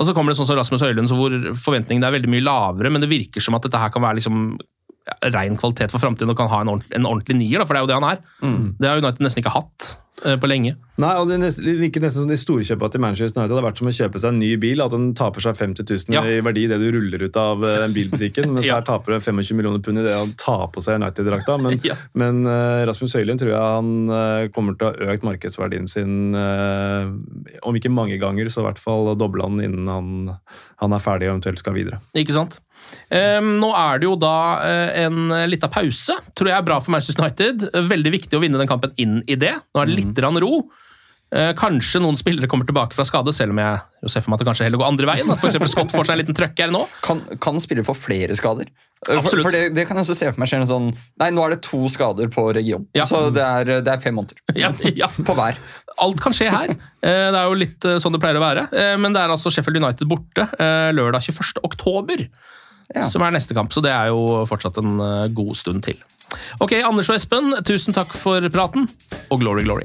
Og så kommer det sånn som Rasmus Høylund, så hvor forventningene er veldig mye lavere, men det virker som at dette her kan være liksom ja, ren kvalitet for framtiden og kan ha en ordentlig, en ordentlig nier, da, for det er jo det han er. Det har United nesten ikke hatt eh, på lenge. Nei, og Det virker nesten som de storkjøpa til Manchester United har vært som å kjøpe seg en ny bil. At den taper seg 50 000 Ja. i verdi i det du ruller ut av eh, den bilbutikken. [LAUGHS] Mens Ja. her taper du 25 millioner pund i det å ta på seg United-drakta. Men, [LAUGHS] Ja. men uh, Rasmus Høylund tror jeg han uh, kommer til å ha økt markedsverdien sin uh, om ikke mange ganger, så i hvert fall doble han innen han, han er ferdig og eventuelt skal videre. Ikke sant? Um, nå er det jo da eh, en lita pause. Tror jeg er bra for Manchester United. Veldig viktig å vinne den kampen inn i det. Nå er det litt mm. ro. Eh, kanskje noen spillere kommer tilbake fra skade, selv om jeg jo ser for meg at det kanskje heller går andre veien. At for eksempel Scott får seg en liten trøkk her nå. Kan, kan spillere få flere skader? Absolutt. For, for det, det kan jeg også se for meg skjer en sånn Nei, nå er det to skader på region. Ja. Så det er, det er fem måneder [LAUGHS] Ja, ja. på hver. Alt kan skje her. Eh, Det er jo litt eh, sånn det pleier å være. Eh, Men det er altså Sheffield United borte eh, lørdag 21. oktober. Ja. Som er neste kamp, så det er jo fortsatt en eh, god stund til. Ok, Anders og Espen, tusen takk for praten, og glory, glory.